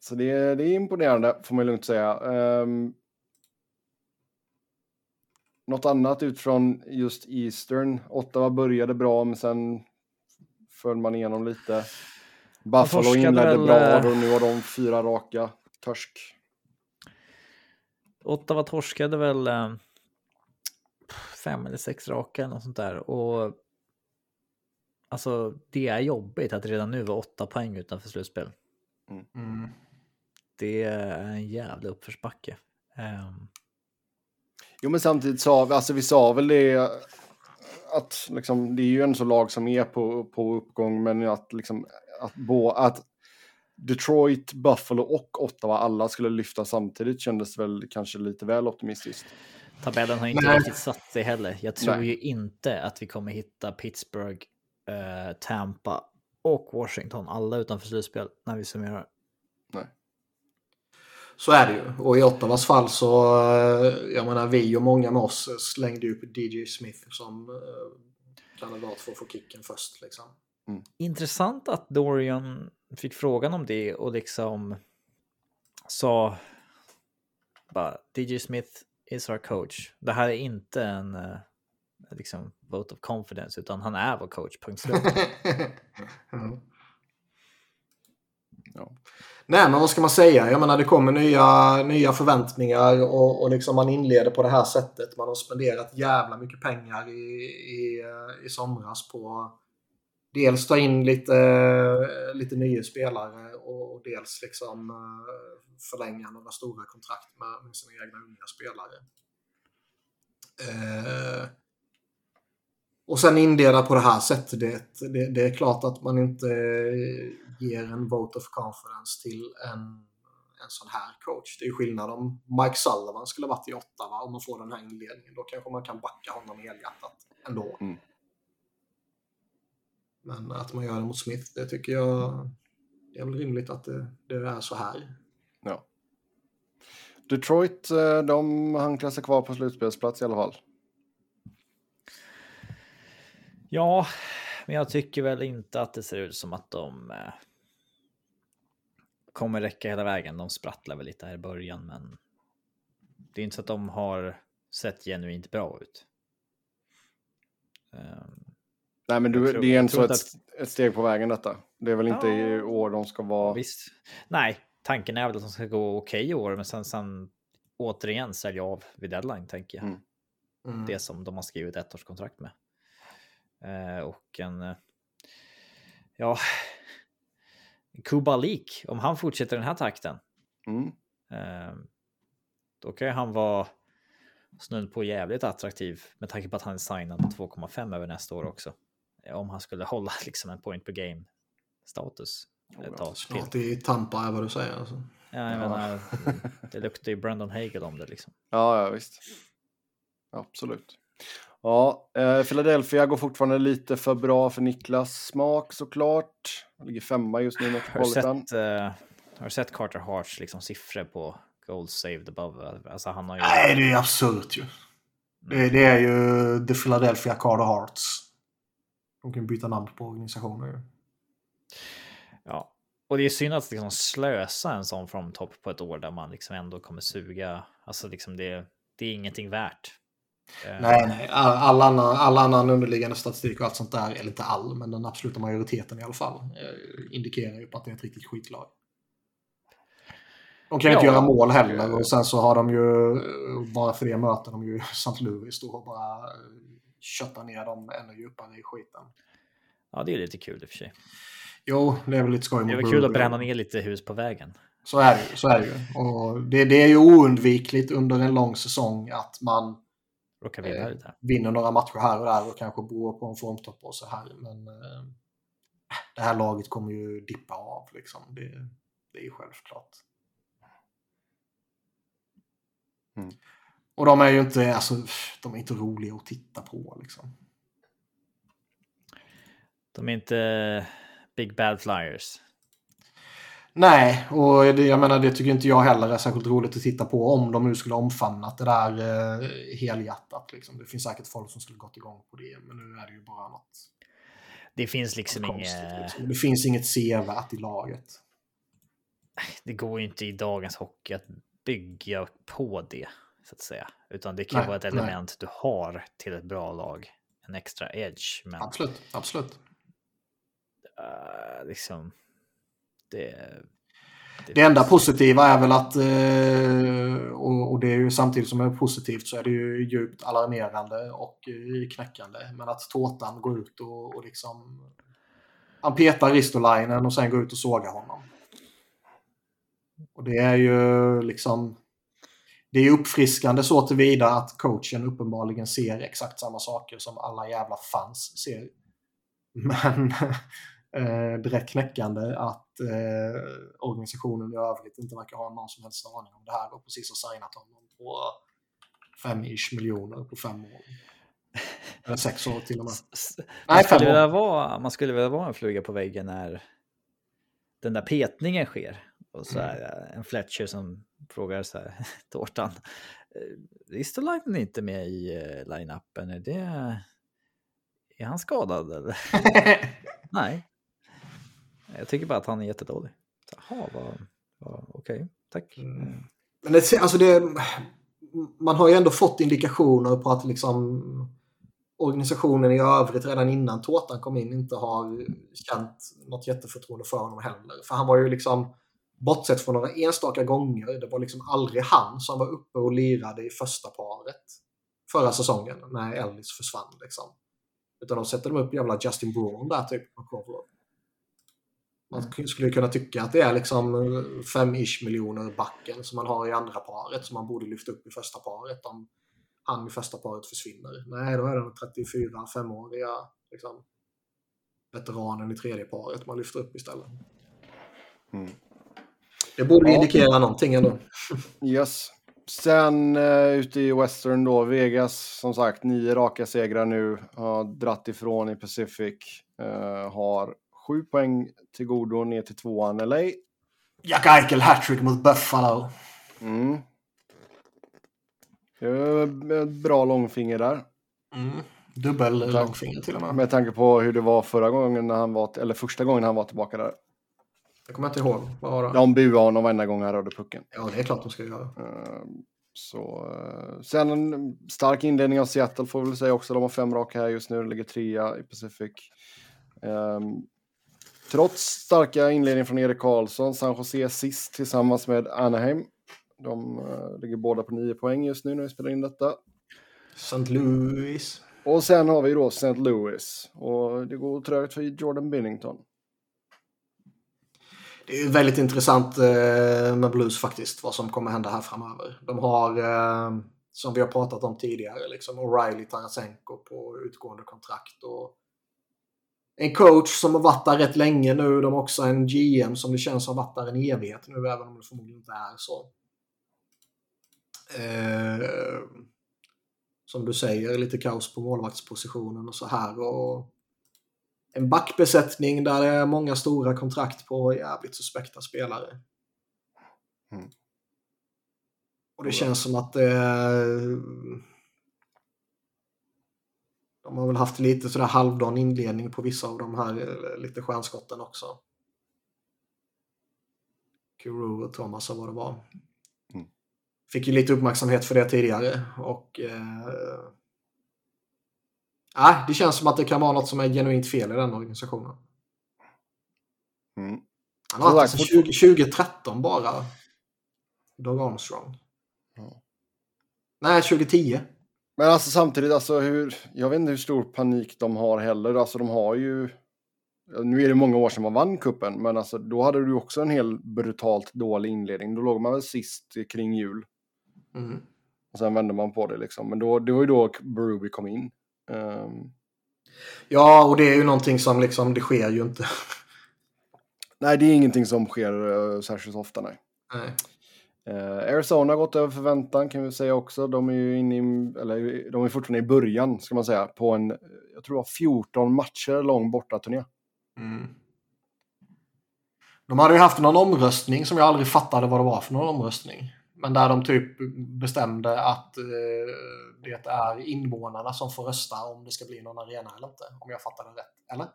Så det, det är imponerande, får man lugnt säga. Um, något annat utifrån just Eastern. Ottawa började bra, men sen föll man igenom lite. Buffalo inledde väl, bra, eh, och nu har de fyra raka. Törsk. Ottawa torskade väl eh, fem eller sex raka eller något sånt där. Och alltså det är jobbigt att redan nu vara åtta poäng utanför slutspel. Mm. Det är en jävla uppförsbacke. Ehm, Jo, men samtidigt sa vi, alltså vi sa väl det att liksom, det är ju en så lag som är på, på uppgång, men att liksom att, bo, att Detroit, Buffalo och Ottawa alla skulle lyfta samtidigt kändes väl kanske lite väl optimistiskt. tabellen har inte Nej. riktigt satt sig heller. Jag tror Nej. ju inte att vi kommer hitta Pittsburgh, eh, Tampa och Washington alla utanför slutspel när vi summerar. Så är det ju. Och i Ottawas fall så, eh, jag menar vi och många med oss slängde upp DJ Smith som eh, kandidat för att få kicken först. Liksom. Mm. Intressant att Dorian fick frågan om det och liksom sa bara DJ Smith is our coach. Det här är inte en uh, liksom vote of confidence utan han är vår coach, punkt slut. mm. ja. Nej, men vad ska man säga? Jag menar, det kommer nya, nya förväntningar och, och liksom man inleder på det här sättet. Man har spenderat jävla mycket pengar i, i, i somras på dels ta in lite, lite nya spelare och, och dels liksom eh, förlänga några stora kontrakt med, med sina egna unga spelare. Eh, och sen inleda på det här sättet. Det, det, det, är klart att man inte ger en vote of confidence till en, en sån här coach. Det är skillnad om Mike Sullivan skulle varit i Ottawa och man får den här inledningen. Då kanske man kan backa honom helhjärtat ändå. Mm. Men att man gör det mot Smith, det tycker jag det är väl rimligt att det, det är så här. Ja. Detroit, eh, de hanklar sig kvar på slutspelsplats i alla fall. Ja, men jag tycker väl inte att det ser ut som att de eh, kommer räcka hela vägen. De sprattlar väl lite här i början, men det är inte så att de har sett genuint bra ut. Um, Nej, men du, tror, det är ändå ett, att... ett steg på vägen detta. Det är väl inte ja, i år de ska vara... Visst. Nej, tanken är väl att de ska gå okej okay i år, men sen, sen återigen sälja av vid deadline, tänker jag. Mm. Mm. Det som de har skrivit ett årskontrakt med. Eh, och en... Eh, ja... Kubalik, om han fortsätter den här takten. Mm. Eh, då kan ju han vara snudd på jävligt attraktiv med tanke på att han är signad på 2,5 över nästa år också. Om han skulle hålla liksom en point per game status. Snart i Tampa är vad du säger. Alltså. Ja, jag ja. menar, det luktar ju Brandon Hagel om det liksom. Ja, ja visst. Absolut. Ja, eh, Philadelphia går fortfarande lite för bra för Niklas smak såklart. Han ligger femma just nu i Metropolitan. Har, sett, eh, har du sett Carter Harts liksom, siffror på goals saved above? Alltså, han har ju... Nej, det är absurt ju. Det, det, är ju The Philadelphia Carter Hearts. De kan byta namn på organisationer. Ja, och det är synd att liksom slösa en sån from top på ett år där man liksom ändå kommer suga. Alltså liksom det, det är ingenting värt. Eh, nej, nej. All, all, annan, all annan underliggande statistik och allt sånt där, eller inte all, men den absoluta majoriteten i alla fall, eh, indikerar ju på att det är ett riktigt skitlag. De kan ju ja, inte göra mål heller och sen så har de ju, bara för det möter de ju St. Louis då och bara köttar ner dem ännu djupare i skiten. Ja, det är lite kul i och för sig. Jo, det är väl lite skoj. Det är väl kul att bränna ner lite hus på vägen. Så är det ju. Så är det, ju. Och det, det är ju oundvikligt under en lång säsong att man råkar vinna eh, vinner några matcher här och där och kanske beror på en formtopp och så här. Men eh, det här laget kommer ju dippa av liksom. Det, det är ju självklart. Mm. Och de är ju inte, alltså, de är inte roliga att titta på liksom. De är inte Big Bad Flyers. Nej, och jag menar det tycker inte jag heller är särskilt roligt att titta på om de nu skulle omfamnat det där eh, helhjärtat. Liksom. Det finns säkert folk som skulle gått igång på det, men nu är det ju bara något. Det finns liksom inget... Liksom. Det finns inget sevärt i laget. Det går ju inte i dagens hockey att bygga på det, så att säga. Utan det kan nej, vara ett element nej. du har till ett bra lag. En extra edge. Men... Absolut, absolut. Uh, liksom det, det, det enda positiva är väl att, eh, och, det är ju samtidigt som det är positivt så är det ju djupt alarmerande och eh, knäckande. Men att Tårtan går ut och, och liksom... Han petar Ristolainen och sen går ut och sågar honom. Och det är ju liksom... Det är uppfriskande så tillvida att coachen uppenbarligen ser exakt samma saker som alla jävla fans ser. Men eh, direkt knäckande att eh, organisationen i övrigt inte verkar ha någon som helst aning om det här och precis har signat honom på 5-ish miljoner på fem år. Eller sex år till och med. Nej, man, skulle vara, man skulle vilja vara en fluga på väggen när den där petningen sker. Och så här, en Fletcher som frågar så här, tårtan. Är inte med i uh, line-upen. Är, det, är han skadad eller? Nej. Jag tycker bara att han är jättedålig. Jaha, vad, vad, okej, okay, tack. Mm. Men det, alltså det, man har ju ändå fått indikationer på att liksom organisationen i övrigt redan innan Tårtan kom in inte har känt något jätteförtroende för honom heller. För han var ju liksom, bortsett från några enstaka gånger, det var liksom aldrig han som var uppe och lirade i första paret förra säsongen när Ellis försvann. Liksom. Utan de sätter de upp jävla Justin Braun där typ på Kovrov. Man mm. skulle kunna tycka att det är liksom 5-ish miljoner backen som man har i andra paret som man borde lyfta upp i första paret om han i första paret försvinner. Nej, då är den 34-5-åriga liksom, veteranen i tredje paret man lyfter upp istället. Mm. Det borde ja. indikera någonting ändå. Yes. Sen uh, ute i Western då, Vegas som sagt, nio raka segrar nu, har dratt ifrån i Pacific, uh, har sju poäng till godo ner till tvåan LA. Jack Eichel hattrick mot Buffalo. Mm. Bra långfinger där. Mm. Dubbel långfinger till och med. Med tanke på hur det var förra gången när han var, eller första gången han var tillbaka där. Jag kommer inte ihåg. Vad var det? De buade honom varenda gång han rörde pucken. Ja, det är klart de ska göra. Ehm, så, eh, sen en stark inledning av Seattle får vi väl säga också. De har fem raka här just nu, ligger trea i Pacific. Um, trots starka inledning från Erik Karlsson, San Jose sist tillsammans med Anaheim. De uh, ligger båda på nio poäng just nu när vi spelar in detta. St. Louis. Och sen har vi då St. Louis. Och det går trögt för Jordan Binnington. Det är väldigt intressant eh, med Blues faktiskt, vad som kommer hända här framöver. De har, eh, som vi har pratat om tidigare, liksom O'Reilly Tarasenko på utgående kontrakt. Och en coach som har varit där rätt länge nu. De har också en GM som det känns har varit där en evighet nu, även om det förmodligen inte är så. Eh, som du säger, lite kaos på målvaktspositionen och så här. Och en backbesättning där det är många stora kontrakt på jävligt suspekta spelare. Mm. Och det känns som att det... De har väl haft lite sådär halvdan inledning på vissa av de här eh, lite stjärnskotten också. Kuro och Thomas och vad det var. Mm. Fick ju lite uppmärksamhet för det tidigare och eh, Nej, det känns som att det kan vara något som är genuint fel i den organisationen. Mm. Han har varit sedan 2013 bara. Doug Armstrong. Ja. Nej, 2010. Men alltså samtidigt, alltså hur, jag vet inte hur stor panik de har heller. Alltså de har ju... Nu är det många år sedan man vann kuppen, men alltså då hade du också en hel brutalt dålig inledning. Då låg man väl sist kring jul. Mm. Och sen vände man på det liksom. Men då, det var ju då Bruby kom in. Um... Ja, och det är ju någonting som liksom, det sker ju inte. nej, det är ingenting som sker uh, särskilt ofta, nej. nej. Uh, Arizona har gått över förväntan kan vi säga också. De är ju inne i, eller de är fortfarande i början, ska man säga, på en, jag tror det var 14 matcher lång bortaturné. Mm. De hade ju haft någon omröstning som jag aldrig fattade vad det var för någon omröstning. Men där de typ bestämde att eh, det är invånarna som får rösta om det ska bli någon arena eller inte. Om jag fattar det rätt. Eller?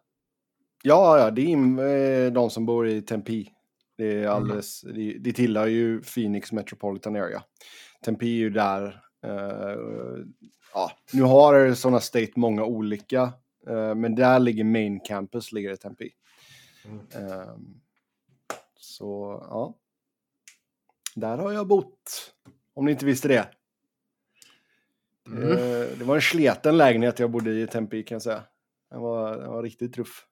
Ja, ja det är eh, de som bor i Tempe. Det, är mm. alldeles, mm. det, det tillhör ju Phoenix Metropolitan Area. Tempe är ju där. Uh, ja, nu har Arizona State många olika, uh, men där ligger main campus, ligger i Tempe. Mm. Uh, så ja. Där har jag bott. Om ni inte visste det. Mm. Eh, det var en sleten lägenhet jag bodde i i Tempe kan jag säga. Den var, den var riktigt tuff.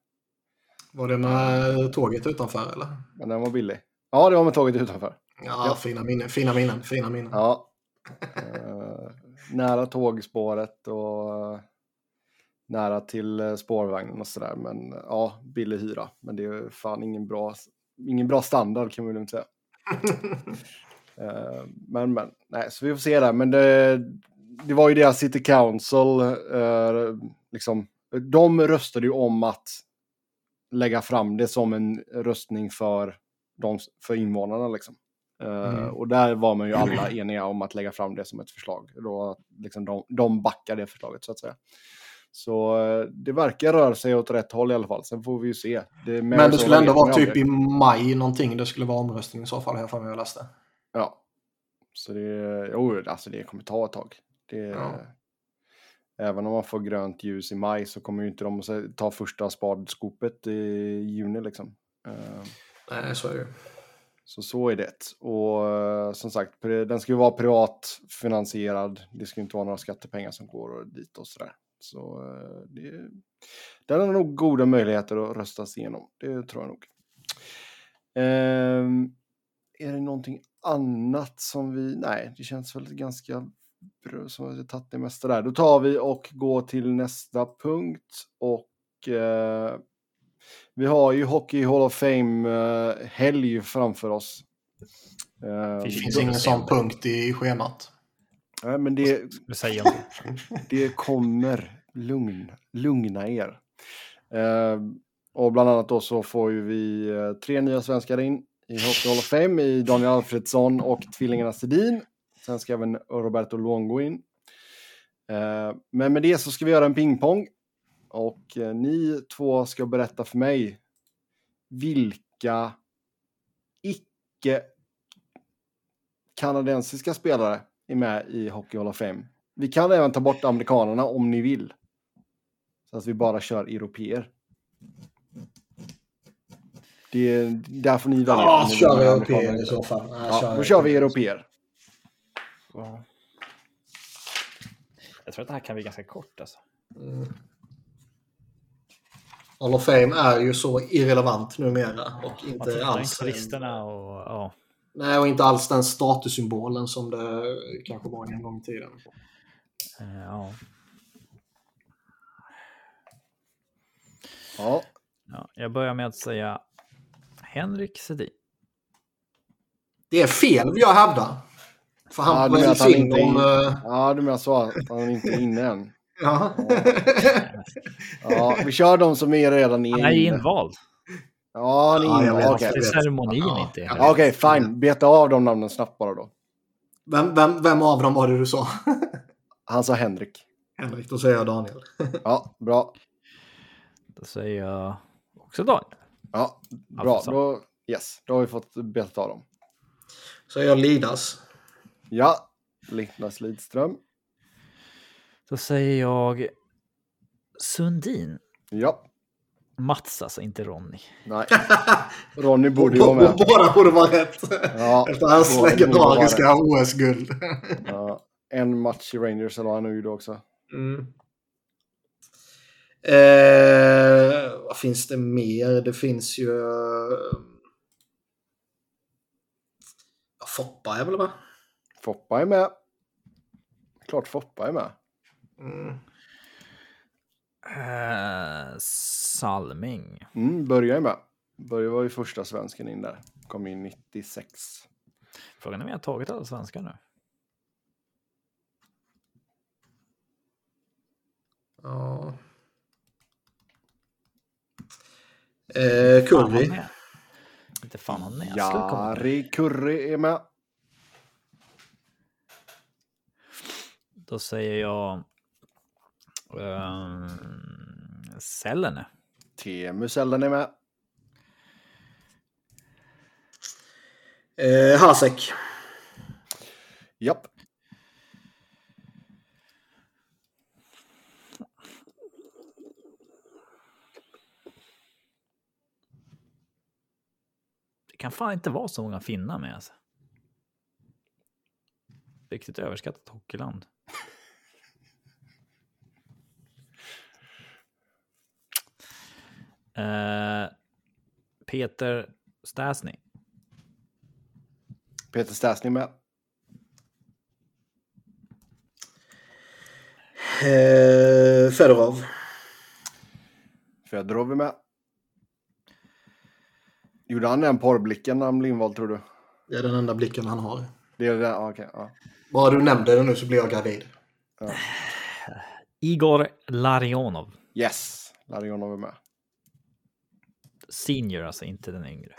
Var det med tåget utanför eller? Men den var billig. Ja, det var med tåget utanför. Ja, ja. fina minnen. Fina minnen. Fina minnen. Ja. uh, nära tågspåret och nära till spårvagnen och sådär. Men ja, billig hyra. Men det är fan ingen bra, ingen bra standard kan man väl inte säga. men, men, nej, så vi får se där. Men det, det var ju deras City Council, liksom, de röstade ju om att lägga fram det som en röstning för de, för invånarna liksom. Eh, Mm. Och där var man ju alla eniga om att lägga fram det som ett förslag. Då, liksom de, de backar det förslaget så att säga. Så eh, det verkar röra sig åt rätt håll i alla fall. Sen får vi ju se. Det, Men det skulle ändå vara typ i maj någonting. Det skulle vara omröstning i så fall, här för mig jag läste. Ja. Så det, jo, alltså det kommer ta ett tag. Det, Ja. Även om man får grönt ljus i maj så kommer ju inte de att ta första spadskopet i juni liksom. Eh, Nej, så är det. Så så är det. Och eh, som sagt, den ska ju vara privat finansierad. Det ska ju inte vara några skattepengar som går dit och sådär. Så eh, det, den har nog goda möjligheter att röstas igenom. Det tror jag nog. Ehm, är det någonting annat som vi... Nej, det känns väl ganska vi har tagit det mesta där. Då tar vi och går till nästa punkt. Och eh, vi har ju Hockey Hall of Fame-helg framför oss. Eh, Det finns ingen sån punkt i schemat. nej, men det. det kommer. Lugn, lugna er. Eh, och bland annat då så får ju vi eh, tre nya svenskar in i Hockey Hall of Fame i Daniel Alfredsson och tvillingarna Sedin. Sen ska även Roberto Luongo in. Eh, men med det så ska vi göra en pingpong. Och eh, ni två ska berätta för mig vilka icke kanadensiska spelare är med i Hockey Hall of Fame. Vi kan även ta bort amerikanerna om ni vill. Så att vi bara kör europeer. Det, där får ni välja. Ja, kör vi europeer i så fall. Nej, Ja, då kör vi europeer. Jag tror att det här kan bli ganska kort alltså. Mm. Hall of Fame är ju så irrelevant numera och inte tittar alls, listorna och ja. nej, och inte alls den statussymbolen som det kanske var en gång i tiden. eh, ja. Ja, ja. Jag börjar med att säga Henrik Sedin. Det är fel vill jag hävda. För han Ja, ja, du menar att han in inte om... in- eh, ja du menar så att han inte är inne än. ja. Ja, vi kör de som är redan Han är inne. invald. Ja, han är Ja, inne. Okej, Det är ceremonin Ja. inte. Ja. Ja, okej, fine. Beta av de namnen snabbt bara då. vem, vem, vem av dem var det du sa? Han sa Henrik. Henrik, då säger jag Daniel. Ja, bra. Då säger jag också Daniel. Ja, bra. Då, yes, då har vi fått betat av dem. Så jag Lidas. Ja, Niklas Lidström. Då säger jag Sundin. Ja, Mats alltså, inte Ronny. nej. Ronny borde ju vara med. Båda borde vara rätt. Ja, Efter hans legendariska. OS-guld. Ja, en match i Rangers eller han nu gjorde också. Mm. Eh, vad finns det mer? Det finns ju... eh, Ja, Foppa är väl med? Foppa är med. Klart Foppa är med. Mm. Eh, Salming. Mm, Börje är med. Börje var ju första svensken in där. Kom in 96. Frågan är om jag har tagit alla svenskar nu. Ja. Eh, Curry. med. Inte fan han det. Jari Kurri är med. Då säger jag... Um, Sellene. Teemu Selden är med. Eh, Hasek. Japp. Det kan fan inte vara så många finnar med alltså. Riktigt överskattat hockeyland. Eh, Peter Stasny. Peter Stasny med. Eh, Fedorov. Fedorov är med. Gjorde han den porrblicken när han blev invald tror du? Det är den enda blicken han har. Det är det, ja, okej. ja. Bara du nämnde det nu så blir jag gravid. Igor Larionov. Yes, Larionov är med. Senior, alltså inte den yngre.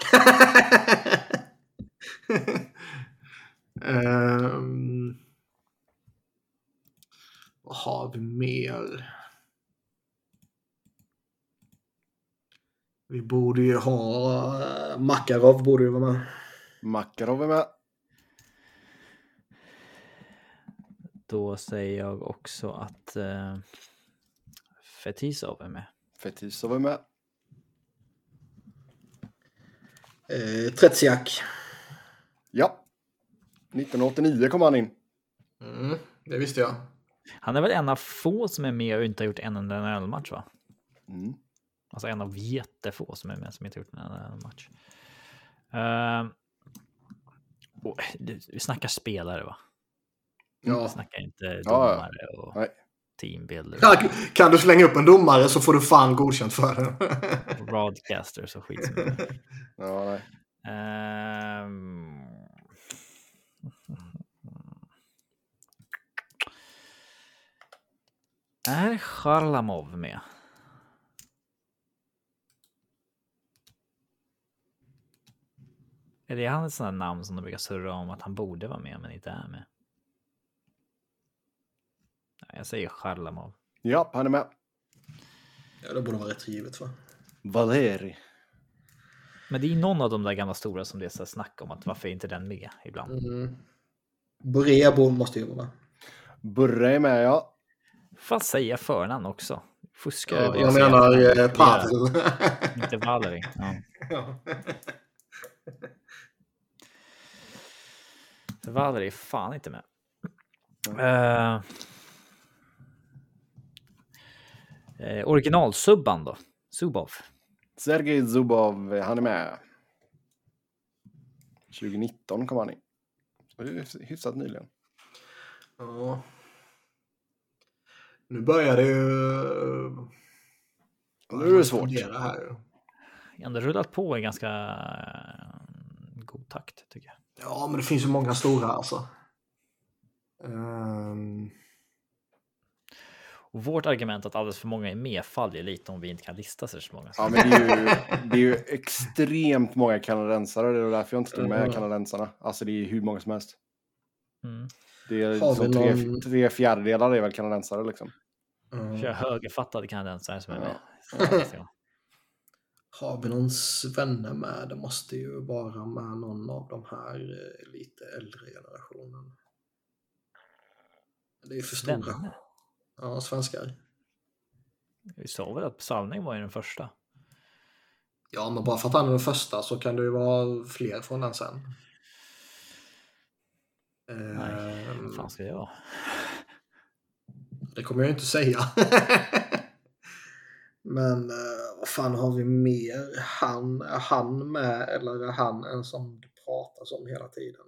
um, vad har vi mer? Vi borde ju ha uh, Makarov borde ju vara med. Makarov är med. Då säger jag också att uh, Fetisov är med. Fetisov är med. Eh, Tretsiak. Ja. 1989 kom han in. Mm, det visste jag. Han är väl en av få som är med och inte har gjort en enda NHL-match va? Mm. Alltså en av jättefå som är med som inte har gjort en NHL-match. Uh, oh, vi snackar spelare va? Ja. Vi snackar inte Ja, domare och Nej. Teambuilder. Kan, kan du slänga upp en domare så får du fan godkänt för det. Broadcasters och skit. Ja, nej. Ehm. Är Charlamov med? Är det han ett sånt namn som de brukar surra om att han borde vara med men inte är med? Jag säger Charlamov. Ja, han är med. ja, det borde vara rätt givet va? Valeri. Men det är någon av de där gamla stora som det är så här snack om att varför är inte den med ibland? Mm. Borebo måste ju vara med. Burre är med, ja. Fan säga förnamn också. Fuskar Ja, jag menar eh, Pavel. Inte Valerie. Ja. ja. Valerie är fan inte med. Uh, eh, originalsubban då? Zubov. Sergej Zubov, han är med. 2019 kom han in. Så det är hyfsat nyligen. ja. Nu börjar det ju... Nu är det svårt. Fundera Här. Ändå rullat på i ganska eh, god takt tycker jag. Ja, men det finns ju många stora alltså. Ehm, Och vårt argument att alldeles för många är med faller lite om vi inte kan lista så många. Ja, men det är ju, det är ju extremt många kanadensare. Det är därför jag inte tog med Mm. kanadensarna. Alltså det är hur många som helst. Mm. Det är Har vi som tre, någon- tre fjärdedelar är väl kanadensare liksom. mm. Högerfattade kanadensare som är med. Ja. Har vi någon svenne med? Det måste ju vara med någon av de här eh, lite äldre generationen. Det är för stora. Svenne? Ja, svenskar. Vi sa väl att Salming var ju den första. Ja, men bara för att han är den första så kan det ju vara fler från den sen. Nej, Ehm, vad fan ska det vara? Det kommer jag inte säga. Men eh, vad fan har vi mer? Han, är han med eller är han en som det pratas om hela tiden?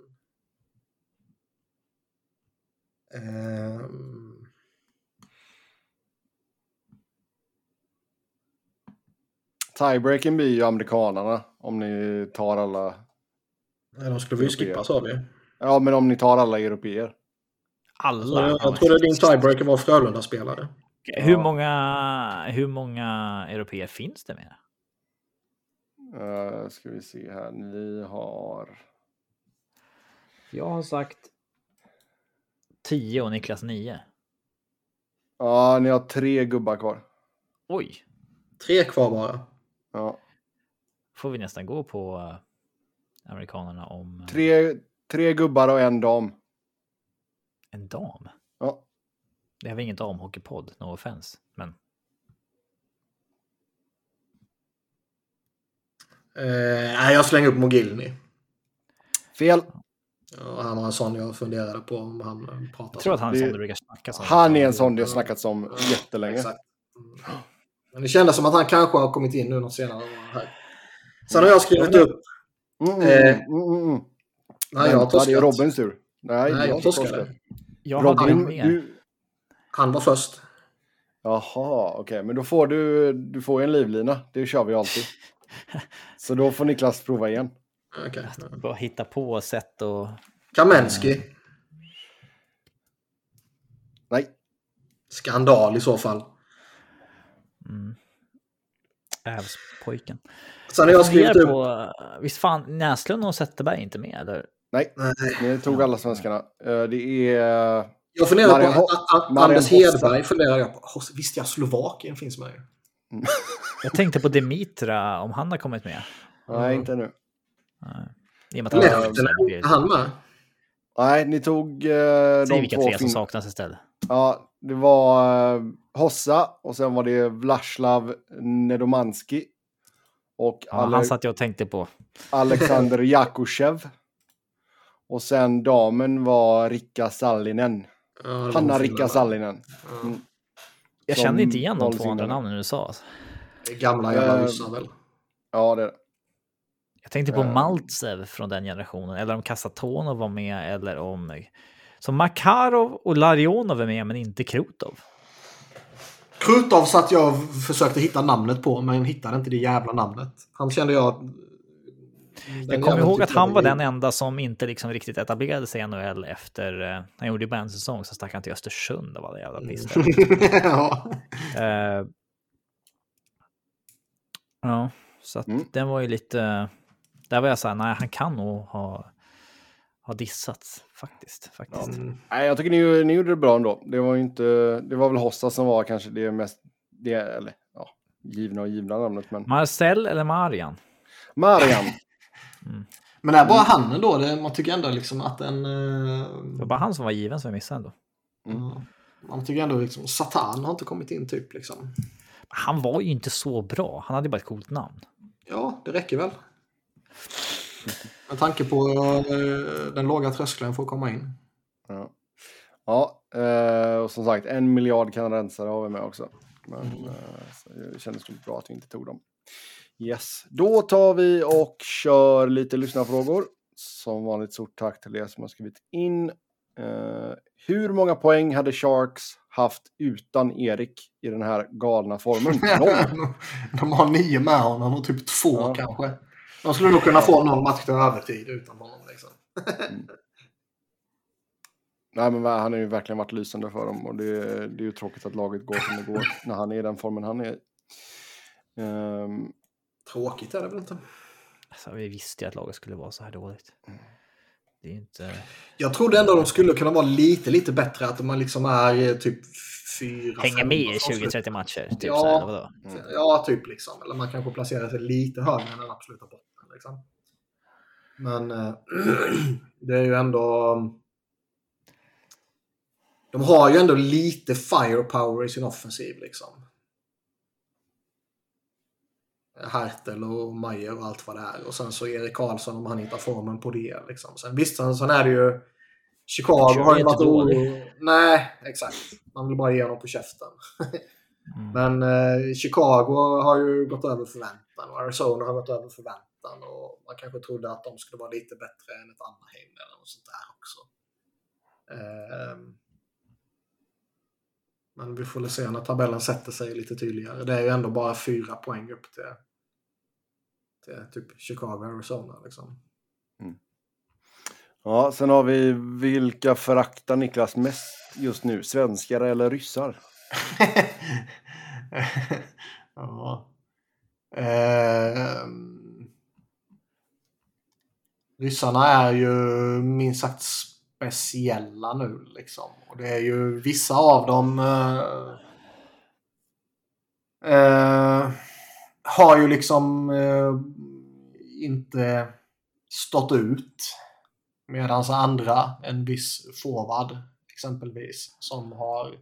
Ehm, Tiebreaken blir ju amerikanarna om ni tar alla. nej, de skulle vi ju skippa sa vi. Ja, men om ni tar alla europeer. Alla? Jag, jag trodde din tiebreaker var Frölunda-spelare. Hur många, hur många europeer finns det med? Uh, ska vi se här. Ni har. Jag har sagt 10 och Niklas 9. Ja, ni har tre gubbar kvar. Oj, Tre kvar bara. Ja. får vi nästan gå på eh, amerikanerna om eh, Tre, tre gubbar och en dam. en dam. Ja. Det har vi ingen damhockeypodd, no offense. Men Eh, nej, jag slänger upp Mogilny. Fel. Ja, han var en sån jag funderade på om han pratar jag tror att han är en sån du brukar snacka som. Han är en sån det har snackats om jättelänge. Exakt. Mm. Men det kändes som att han kanske har kommit in nu något senare här. Sen har jag skrivit upp... Mm, Eh, mm, mm, mm. Nej, jag har Vänta, det är. Robins tur. Nej, Nej, jag har torskade. torskat. Jag Robin, med. du... Han var först. Jaha, okej, men då får du, du får en livlina. Det kör vi alltid. Så då får Niklas prova igen. Okej. Bara hitta på sätt och... Kamensky. Nej, Skandal i så fall. Mm. Ävspojken. Sen har jag skrivit upp... På, visst fan, Näslund och Zetterberg är inte med, eller? Nej, Nej. ni tog alla svenskarna. Eh, Det är... Jag funderar Marian på... Marian Anders. Hedberg funderar jag på. Visst ja, Slovakien finns med ju. Jag tänkte på Dimitra, om han har kommit med. Nej, inte nu. I och med att han är han med? Nej, ni tog eh, Säg de vilka två tre som fin- saknas istället. Ja, det var eh, Hossa och sen var det Vlaslav Nedomanski. Och Ja, Ale- han satt jag och tänkte på. Alexander Jakushev. Och sen damen var Rikka Sallinen. Ja, Hanna Rikka? Sallinen. Ja. Jag Som kände inte igen de två andra namnen du sa. Det är Gamla jävla Eh, ryssar väl? Ja, det är det. Jag tänkte på Eh. Maltsev från den generationen, eller om Kasatonov var med, eller om... Så Makarov och Larionov är med, men inte Krutov. Krutov satt jag och försökte hitta namnet på, men hittade inte det jävla namnet. Han kände jag... Jag kommer ihåg att han var den enda som inte liksom riktigt etablerade sig i NHL efter... Eh, han gjorde ju bara en säsong, så stack han till Östersund och var det jävla piss. där. ja. Eh, ja, så att Mm. den var ju lite... Där var jag så här, nej, han kan nog ha, ha dissats faktiskt. faktiskt. Mm. Nej, jag tycker ni, ni gjorde det bra ändå. Det var inte... Det var väl Hossa som var kanske det mest... Det, eller ja, givna och givna namnet. Men Marcel eller Marian? Marian. Men det är bara han ändå. Det, man tycker ändå liksom att en... eh, Det var bara han som var given som jag missade ändå. ja, man tycker ändå liksom Satan har inte kommit in typ liksom. Han var ju inte så bra. Han hade bara ett coolt namn. Ja, det räcker väl. Med tanke på eh, den låga tröskeln för att komma in. Ja, ja eh, och som sagt en miljard kanadensare har vi med också. Men eh, så det kändes bra att vi inte tog dem. Yes, då tar vi och kör lite lyssnarfrågor. Som vanligt stort tack till er som har skrivit in. Eh, hur många poäng hade Sharks haft utan Erik i den här galna formen? Noll. De har nio med honom och typ två Ja. kanske. De skulle nog kunna få någon match till övertid utan honom. Liksom. Nej, men han har ju verkligen varit lysande för dem och det, det är ju tråkigt att laget går som det går när han är i den formen han är i. Ehm, Tråkigt är det väl inte? Alltså, vi visste ju att laget skulle vara så här dåligt. Det är inte... Jag trodde ändå de skulle kunna vara lite, lite bättre. Att man liksom är eh, typ fyra, Hänga med i som slutar. 20-30 matcher. Typ Ja. så här, vadå? Ja, typ liksom. Eller man kanske placerar sig lite högre än den absoluta botten. Liksom. Men eh, det är ju ändå... De har ju ändå lite firepower i sin offensiv liksom. Hertel och Majer och allt vad det är. Och sen så Erik Karlsson om han hittar formen på det. Liksom. Sen, visst, sen, sen är det ju... Chicago har ju varit dålig. oro... Nej, exakt. Man vill bara ge honom på käften. Mm. Men eh, Chicago har ju gått över förväntan och Arizona har gått över förväntan. Och man kanske trodde att de skulle vara lite bättre än ett Anaheim eller något sånt där också. Ehm. men vi får väl se när tabellen sätter sig lite tydligare. Det är ju ändå bara fyra poäng upp till, till typ Chicago Arizona. Liksom. Ja, sen har vi vilka föraktar Niklas mest just nu? Svenskar eller ryssar? ja. Ehm. ryssarna är ju minst sagt speciella nu liksom. Och det är ju vissa av dem eh, eh, har ju liksom eh, inte stått ut. Medan andra, en viss forward exempelvis, som har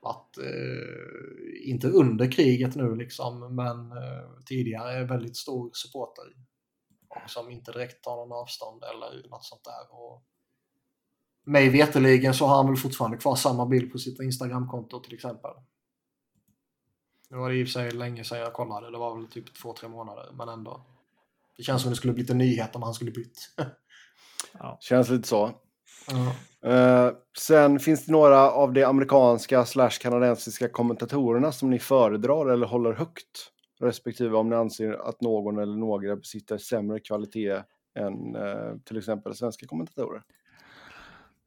varit, eh, inte under kriget nu liksom, men eh, tidigare är väldigt stor supporter. Och som inte direkt tar någon avstånd eller något sånt där. Och mig veterligen så har han väl fortfarande kvar samma bild på sitt Instagramkonto till exempel. Nu var det i och för sig länge sedan jag kollade, det var väl typ två, tre månader, men ändå. Det känns som det skulle blivit en nyhet om han skulle bytt. Känns lite så. Ja. Eh, sen finns det några av de amerikanska slash kanadensiska kommentatorerna som ni föredrar eller håller högt. Respektive om ni anser att någon eller några besitter sämre kvalitet än eh, till exempel svenska kommentatorer.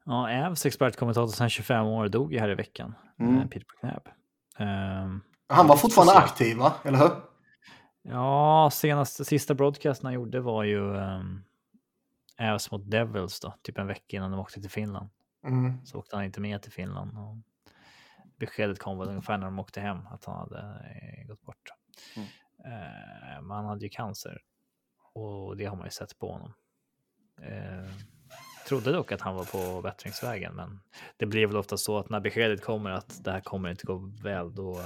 Ja, Ävs expertkommentator sedan 25 år dog ju här i veckan. Mm. Mm. Peter McNabb. Ehm, Han var fortfarande aktiv va? Eller hur? Ja, senaste, sista broadcasten han gjorde var ju um, Ävs mot Devils då, typ en vecka innan de åkte till Finland. Mm. Så åkte han inte med till Finland. Och beskedet kom väl ungefär när de åkte hem att han hade eh, gått bort. Mm. Eh, men han hade ju cancer och det har man ju sett på honom. Eh, trodde dock att han var på bättringsvägen, men det blir väl ofta så att när beskedet kommer att det här kommer inte gå väl, då, um,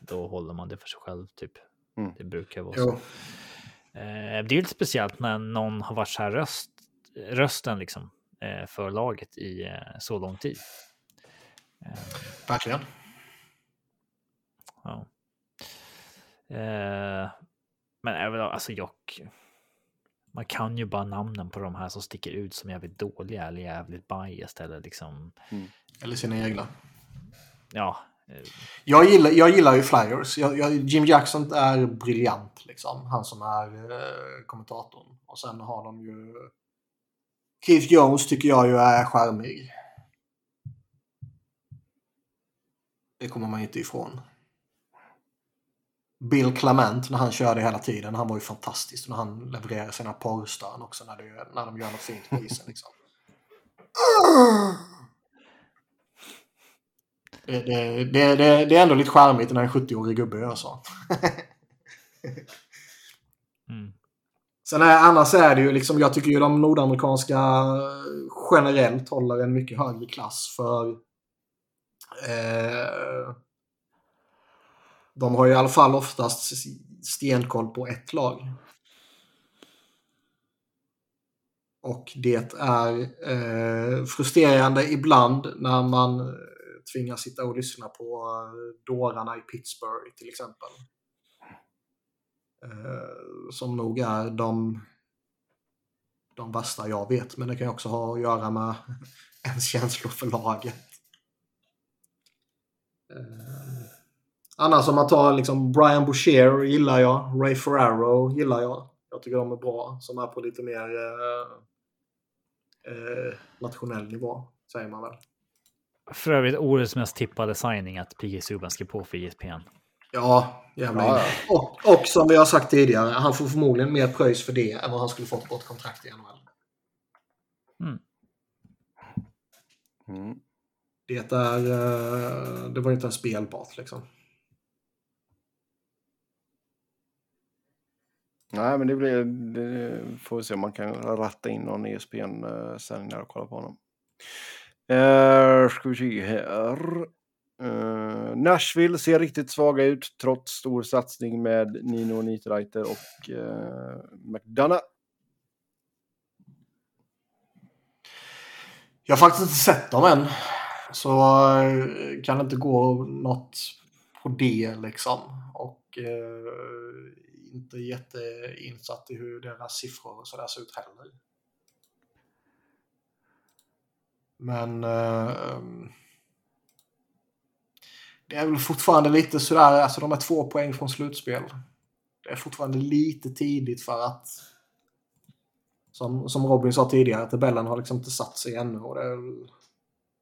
då håller man det för sig själv. Typ. Mm. Det brukar vara så. Eh, det är lite speciellt när någon har varit så här röst, rösten liksom, eh, för laget i eh, så lång tid. Eh, Verkligen. Ja. Eh, men även alltså jag. Man kan ju bara namnen på de här som sticker ut som jävligt dåliga eller jävligt biased eller liksom. Eller sina egna. Ja, Jag gillar, jag gillar ju Flyers. Jag, jag, Jim Jackson är briljant. Liksom. Han som är eh, kommentatorn. Och sen har de ju... Keith Jones tycker jag ju är charmig. Det kommer man inte ifrån. Bill Clement när han körde hela tiden. Han var ju fantastisk. När han levererade sina porrstön också när, det, när de gör något fint på isen. Liksom. Det, det, det, det, är ändå lite charmigt när en 70-årig gubbe gör så. mm, Sen är, annars är det ju liksom, jag tycker ju de nordamerikanska generellt håller en mycket högre klass för eh, de har ju i alla fall oftast stenkoll på ett lag. Och det är eh, frustrerande ibland när man eh, tvingas sitta och lyssna på eh, dårarna i Pittsburgh till exempel. Eh, som nog är de, de värsta jag vet. Men det kan ju också ha att göra med ens känslor för laget. Eh, annars om man tar liksom Brian Boucher gillar jag. Ray Ferraro gillar jag. Jag tycker de är bra. Som är på lite mer eh, nationell nivå, säger man väl för övrigt årets mest tippade signing att PG Subban ska på för ESPN. Ja, jävla Ja, ja, och, och som vi har sagt tidigare, han får förmodligen mer pröjs för det än vad han skulle fått på ett kontrakt i NHL. Mm. Det är... eh, Det var inte en spelbart liksom. Nej, men det blir... Det får vi se om man kan ratta in någon ESPN-sändning där och kolla på honom. Uh, ska vi se här. Uh, Nashville ser riktigt svaga ut trots stor satsning med Nino Niederreiter och uh, McDonough. Jag har faktiskt inte sett dem än. Så kan det inte gå något på det liksom. Och eh, inte jätteinsatt i hur deras siffror och sådär ser ut heller. Men eh, det är väl fortfarande lite sådär, alltså de är två poäng från slutspel. Det är fortfarande lite tidigt för att som, som Robin sa tidigare, att tabellen har liksom inte satt sig ännu. Och det är,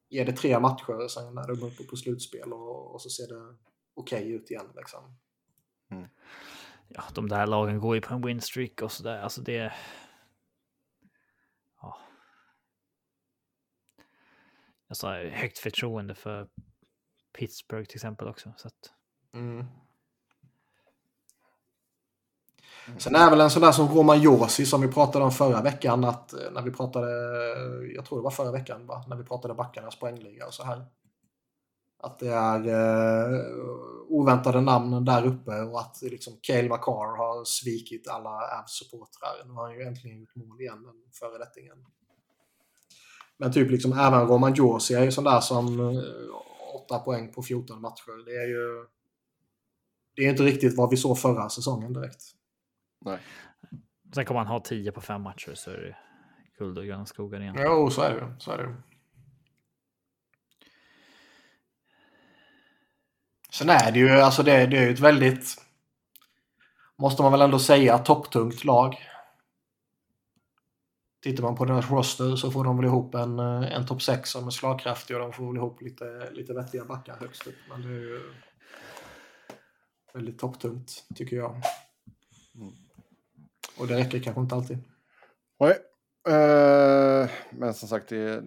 ger det tre matcher sen är de uppe på slutspel och, och så ser det okej ut igen. Liksom. Ja, de där lagen går ju på en winstreak och sådär. Alltså det. Alltså, högt förtroende för Pittsburgh till exempel också. Så att, Mm. Sen är väl en sån där som Roman Josi som vi pratade om förra veckan. Att eh, när vi pratade, jag tror det var förra veckan, va? när vi pratade backarnas poängliga och så här. Att det är eh, oväntade namn där uppe och att liksom Cale McCarr har svikit alla Avs-supportrar. Nu har han ju äntligen gjort mål igen, den föredettingen. Men typ liksom även Roman Josi är ju sån där som eh, 8 poäng på 14 matcher. Det är ju det är inte riktigt vad vi såg förra säsongen direkt. Nej. sen kommer han ha 10 på fem matcher så är det guld och gröna skogar igen. Jo, så är det. Så är det. Sen är det ju, alltså det, det är ju ett väldigt, måste man väl ändå säga, topptungt lag. Tittar man på deras roster så får de väl ihop en, eh, en topp 6 som är slagkraftig och de får väl ihop lite, lite vettiga backar högst upp. Men det är ju... väldigt topptungt, tycker jag. Mm. Och det räcker kanske inte alltid. Nej, uh, men som sagt, det,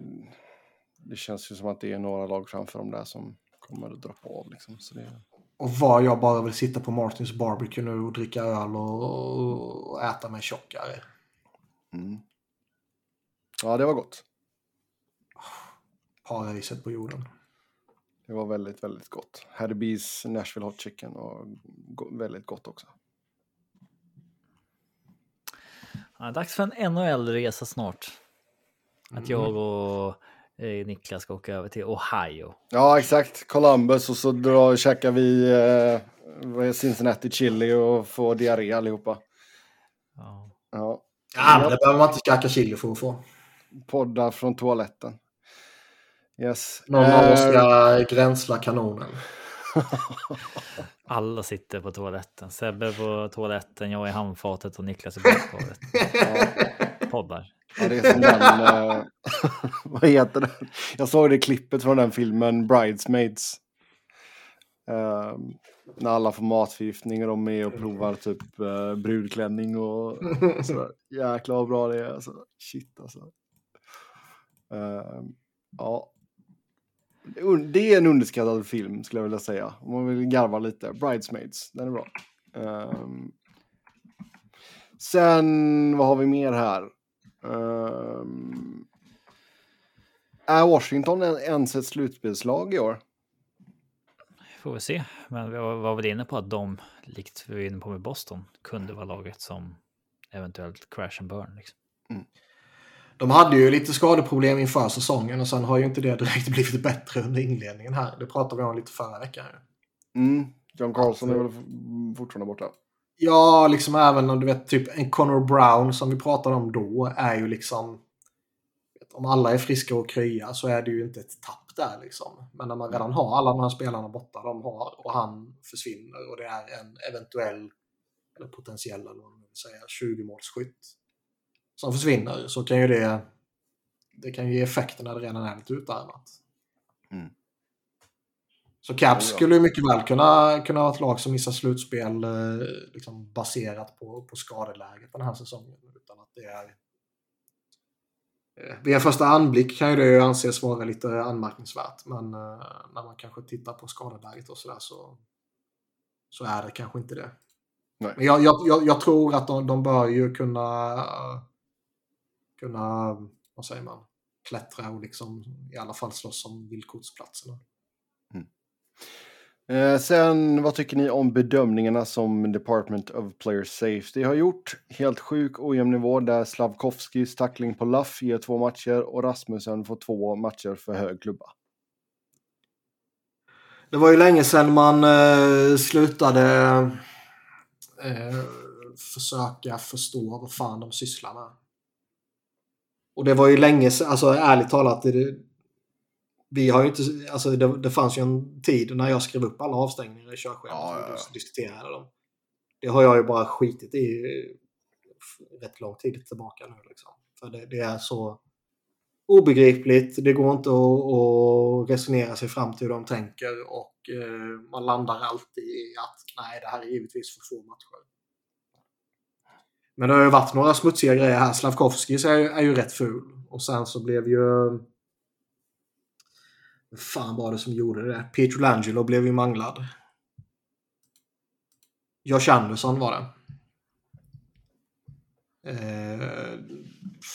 det känns ju som att det är några lag framför dem där som kommer att droppa av. Liksom. Så det... Och vad jag bara vill sitta på Martins Barbecue nu och dricka öl och, och äta mig tjockare. Mm. Ja, det var gott. Paradiset på jorden. Det var väldigt, väldigt gott. Haddee's Nashville Hot Chicken och väldigt gott också. Ja, dags för en NHL-resa snart. Att mm. jag och eh, Niklas ska åka över till Ohio. Ja, exakt. Columbus och så drar, käkar vi eh, Cincinnati chili och får diarré allihopa. Ja. Ja, ja men det behöver man inte käka chili för att få. Poddar från toaletten. Yes. Någon av oss ska eh, gränsla kanonen. Alla sitter på toaletten. Sebbe på toaletten, jag i handfatet och Niklas i badkaret. Ja. Poddar. Ja, det är som den, uh, vad heter den? Jag såg det klippet från den filmen Bridesmaids. Uh, när alla får matförgiftning och de är och provar typ uh, brudklänning och sådär. Jäklar vad bra det är alltså. Shit alltså. Uh, ja, det är en underskattad film skulle jag vilja säga. Om man vill garva lite. Bridesmaids, den är bra. Um, sen, vad har vi mer här? Um, är Washington ens ett slutspelslag i år? Får vi se. Men vi var väl inne på att de, likt vi var inne på med Boston, kunde vara laget som eventuellt crash and burn. Liksom. Mm. De hade ju lite skadeproblem inför säsongen och sen har ju inte det direkt blivit bättre under inledningen här. Det pratade vi om lite förra veckan. Mm. John Carlson är väl fortfarande borta? Ja, liksom även om du vet typ en Connor Brown som vi pratade om då är ju liksom om alla är friska och krya så är det ju inte ett tapp där liksom. Men när man redan har alla de här spelarna borta de har och han försvinner och det är en eventuell eller potentiell eller vad man vill säga 20 målsskytt som försvinner så kan ju det, det kan ju ge effekter när det redan är lite utarmat. Mm. Så Caps skulle ju mycket väl kunna, kunna ha ett lag som missar slutspel eh, liksom baserat på, på skadeläget den här säsongen. Utan att det är... Eh, vid en första anblick kan ju det anses vara lite anmärkningsvärt. Men eh, när man kanske tittar på skadeläget och sådär så, så är det kanske inte det. Nej. Men jag, jag, jag, tror att de, de bör ju kunna kunna, vad säger man, klättra och liksom i alla fall slåss om villkorsplatserna. Mm. Eh, sen, vad tycker ni om bedömningarna som Department of Player Safety har gjort? Helt sjuk ojämn nivå där Slavkovskis tackling på Luff ger två matcher och Rasmussen får två matcher för hög klubba. Det var ju länge sedan man eh, slutade eh, försöka förstå vad fan de sysslar med. Och det var ju länge sedan, alltså ärligt talat, det, vi har inte, alltså det, det, fanns ju en tid när jag skrev upp alla avstängningar i körschemat ja, ja, och diskuterade dem. Det har jag ju bara skitit i rätt lång tid tillbaka nu. Liksom. För det, det är så obegripligt, det går inte att, att, resonera sig fram till hur de tänker och eh, man landar alltid i att nej, det här är givetvis för få matcher. Men det har ju varit några smutsiga grejer här. Slavkovskis är, är ju rätt ful. Och sen så blev ju... Vad fan var det som gjorde det? Peter Langelo blev ju manglad. Josh Anderson var det. Eh,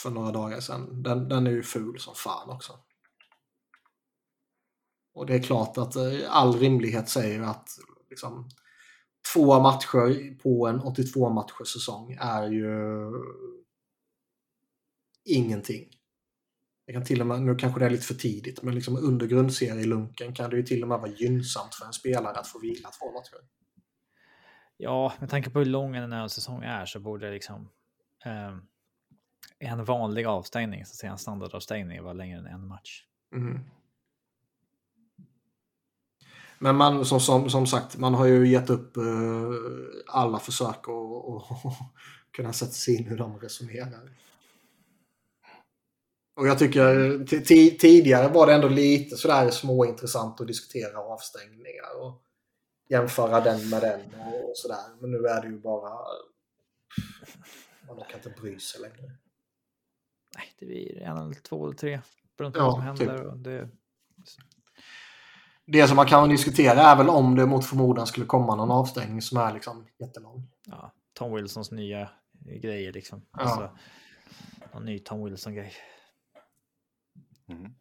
för några dagar sedan. Den, den är ju ful som fan också. Och det är klart att eh, all rimlighet säger att liksom, två matcher på en 82 matchers säsong är ju ingenting. Det kan till och med, nu kanske det är lite för tidigt, men liksom under grundserielunken kan det ju till och med vara gynnsamt för en spelare att få vila två matcher. Ja, med tanke på hur lång en ölsäsong är så borde liksom eh, en vanlig avstängning, så att säga en standardavstängning, vara längre än en match. Mm. Men man, som, som, som sagt, man har ju gett upp uh, alla försök att kunna sätta sig in hur de resonerar. Och jag tycker tidigare var det ändå lite sådär småintressant att diskutera avstängningar. Och jämföra den med den och sådär. Men nu är det ju bara... Man kan inte bry sig längre. Nej, det blir en eller två eller tre. Beroende på Ja, vad som händer. typ. och Det, Det som man kan diskutera är väl om det mot förmodan skulle komma någon avstängning som är liksom jättelång. ja, Tom Wilsons nya grejer liksom. Ja. Alltså, någon ny Tom Wilson-grej. Mm.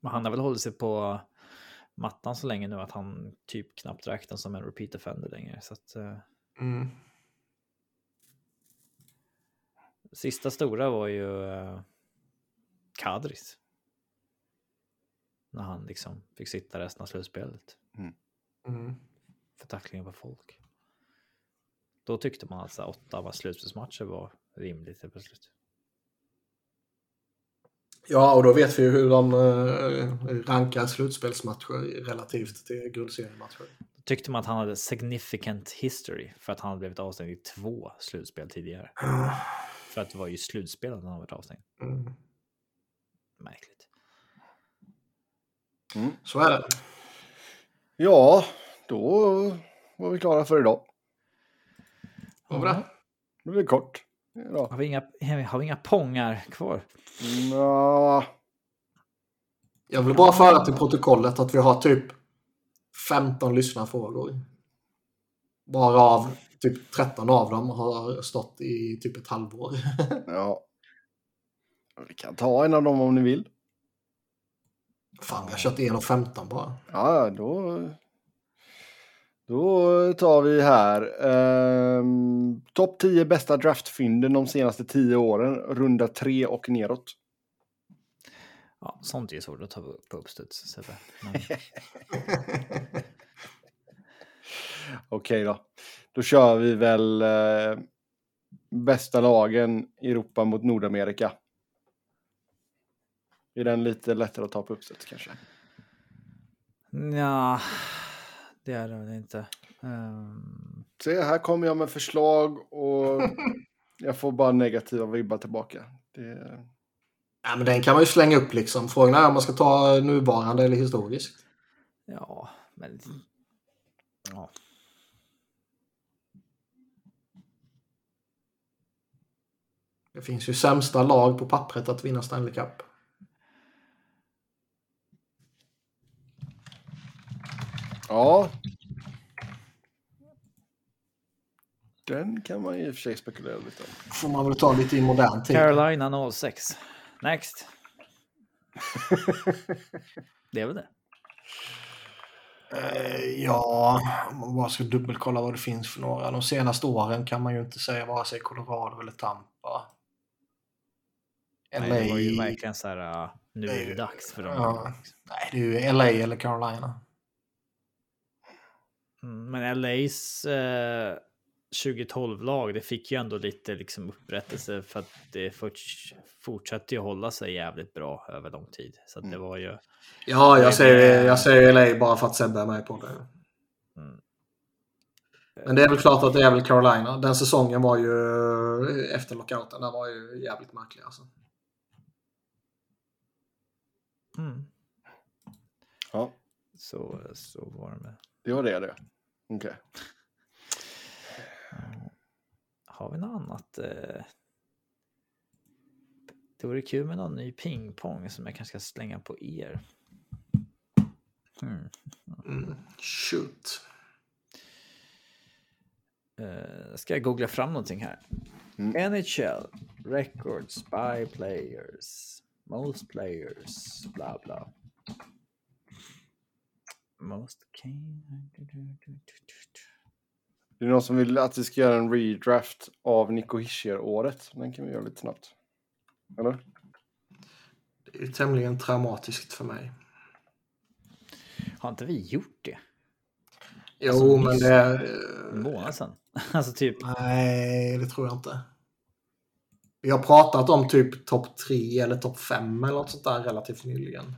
Men han har väl hållit sig på mattan så länge nu att han typ knappt räknas som en repeat offender längre. Så att, eh, Mm. sista stora var ju eh, Kadris. När han liksom fick sitta resten av slutspelet Mm. för tacklingar på folk. Då tyckte man att så här, åtta av slutspelsmatcher var rimligt helt plötsligt. Ja, och då vet vi ju hur de eh, rankar slutspelsmatcher relativt till grundseriematcher. Då tyckte man att han hade significant history för att han hade blivit avstängd i två slutspel tidigare. För att det var ju slutspelet han hade varit avstängd. Mm. Märkligt. Så är det. Ja, då var vi klara för idag. Var det? Det blir kort. Ja. Har vi inga, har vi inga pongar kvar? Nå, Jag vill bara föra till protokollet att vi har typ 15 lyssnarfrågor. Varav typ 13 av dem har stått i typ ett halvår. ja. Vi kan ta en av dem om ni vill. Fan, vi har kört en och 15 bara. Ja, då... Då tar vi här. Ehm, Topp 10 bästa draftfynden de senaste 10 åren. Runda 3 och neråt. Ja, sånt är svårt att ta upp på uppstuds. Sebbe. Men, Okej då. Då kör vi väl eh, bästa lagen i Europa mot Nordamerika. Är den lite lättare att ta på uppstuds kanske? ja, det är det väl inte. Ehm, Se, här kommer jag med förslag och jag får bara negativa vibbar tillbaka. Det... Ja, men den kan man ju slänga upp liksom. Frågan är om man ska ta nuvarande eller historiskt. ja, men... Ja. Det finns ju sämsta lag på pappret att vinna Stanley Cup. Ja. Den kan man i och för sig spekulera lite om. Får man väl ta lite i modern tid. Carolina 06. Next. Det är väl det. Eh, ja, om man bara ska dubbelkolla vad det finns för några. De senaste åren kan man ju inte säga vare sig Colorado eller Tampa. Nej, det var ju verkligen så här, uh, nu är det dags för dem. Ja. Nej, det är ju LA eller Carolina. Mm, Men LAs eh, 2012-lag, det fick ju ändå lite liksom upprättelse för att det forts fortsatte ju hålla sig jävligt bra över lång tid. Så att det var ju... Ja, jag säger, jag säger LA bara för att Sebbe är med på det. Mm. Men det är väl klart att det är väl Carolina. Den säsongen var ju efter lockouten. Den var ju jävligt märklig alltså. Mm. Ja, Så, så var det med. Det var det det. Okej. Har vi något annat? Eh... Det vore kul med någon ny pingpong som jag kanske ska slänga på er. Hmm. Mm. Shoot. Eh, ska jag googla fram någonting här? Mm. NHL records by players. Most players. Bla bla. Most can... Det är någon som vill att vi ska göra en redraft av Nico Hischier-året. Den kan vi göra lite snabbt. Eller? Det är tämligen traumatiskt för mig. Har inte vi gjort det? Jo, Alltså, men det är... En månad sedan? alltså typ. Nej, det tror jag inte. Vi har pratat om typ topp 3 eller topp 5 eller något sånt där relativt nyligen.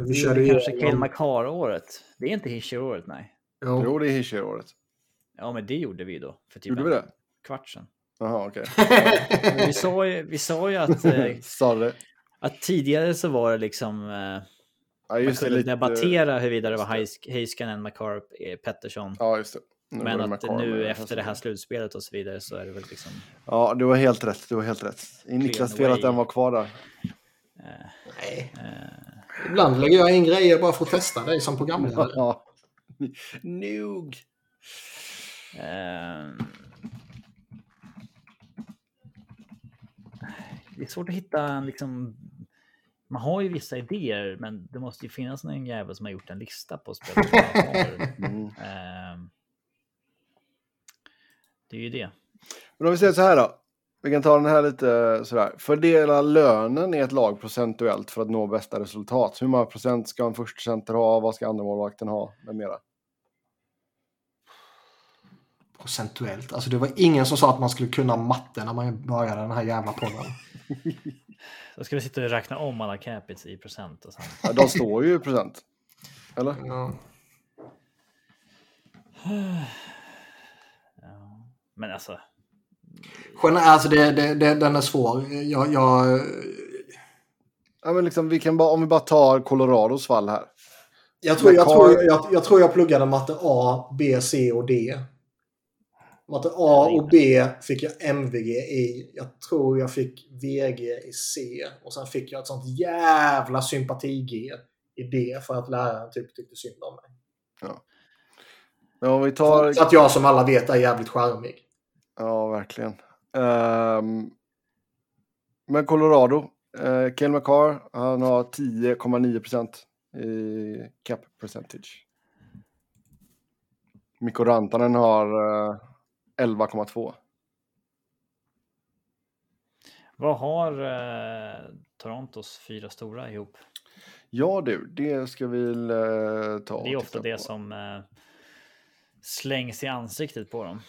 Men vi Vi körde kanske igenom- McCarr-året. Det är inte Hischier-året, nej. Jo. Jo, det är Hischier-året. Ja, men det gjorde vi då. För typ Gjorde en vi det? kvart sedan. Jaha, okej. Men vi, sa ju, vi sa ju att, eh, att tidigare så var det liksom... Eh, Ja, Man det, kunde lite- debattera huruvida det var det. Heiskanen, McCarp, eh, Pettersson. Ja, just det. Nu Men det att McCarr nu efter det här slutspelet och så vidare så är det väl liksom... Ja, du har helt rätt. Du har helt rätt. I Niklas fel att den var kvar där. Eh, Nej. eh, Ibland lägger jag in grejer bara för att testa dig som programledare. Ja. Nog. Ehm. Det är svårt att hitta en liksom... Man har ju vissa idéer, men det måste ju finnas någon jävel som har gjort en lista på spel. Mm. Ehm. Det är ju det. Men om vi säger så här då. Vi kan ta den här lite sådär. Fördela lönen i ett lag procentuellt för att nå bästa resultat. Hur många procent ska en första center ha? Vad ska andra målvakten ha? Med mera. Procentuellt. Alltså det var ingen som sa att man skulle kunna matte när man började den här jävla podden. Då ska vi sitta och räkna om alla capits i procent och sen. Ja, de står ju i procent. Eller? Ja. Ja. Men alltså, Alltså det, det, det, den är svår. Jag, jag, Ja, men liksom, vi kan bara, om vi bara tar Colorados fall här. jag, tror, jag, tror, jag, jag tror jag pluggade matte A, B, C och D. Matte A och B fick jag MVG i. Jag tror jag fick VG i C. Och sen fick jag ett sånt jävla sympati-G i D för att läraren typ tyckte synd om mig. Men om vi tar... Så att jag som alla vet är jävligt charmig. Ja, verkligen. Ehm, men Colorado. Uh, Cale McCarr, han har 10,9 procent i cap percentage. Mikko Rantanen har eh, 11,2. vad har eh, Torontos fyra stora ihop? Ja du, det ska vi eh, ta Det är ofta det på. som eh, slängs i ansiktet på dem.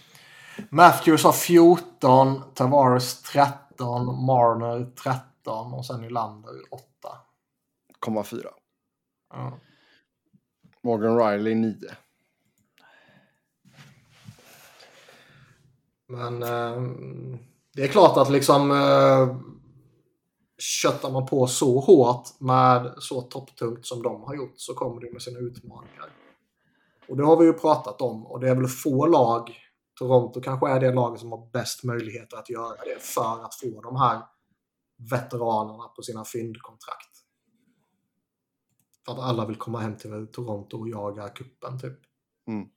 Matthews har 14, Tavares 13, Marner 13 och sen Nylander 8. 0,4. Ja. Morgan Riley 9. Men eh, det är klart att liksom eh, köttar man på så hårt med så topptungt som de har gjort så kommer det med sina utmaningar. Och det har vi ju pratat om och det är väl få lag, Toronto kanske är det laget som har bäst möjligheter att göra det för att få de här veteranerna på sina fyndkontrakt. För att alla vill komma hem till Toronto och jaga kuppen typ. Mm.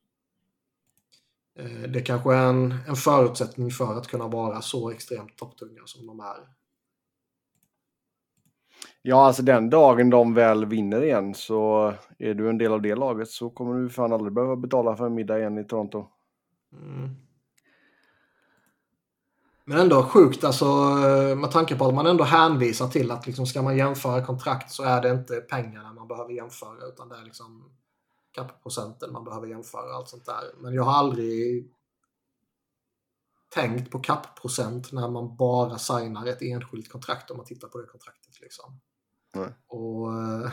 Eh, Det kanske är en, en förutsättning för att kunna vara så extremt topptunga som de är. Ja, alltså den dagen de väl vinner igen så är du en del av det laget så kommer du fan aldrig behöva betala för en middag igen i Toronto. Mm. Men ändå sjukt alltså eh, med tanke på att man ändå hänvisar till att liksom ska man jämföra kontrakt så är det inte pengarna man behöver jämföra utan det är liksom kappprocenten man behöver jämföra allt sånt där. Men jag har aldrig tänkt på kappprocent när man bara signar ett enskilt kontrakt om man tittar på det kontraktet. Liksom. Nej. Och eh,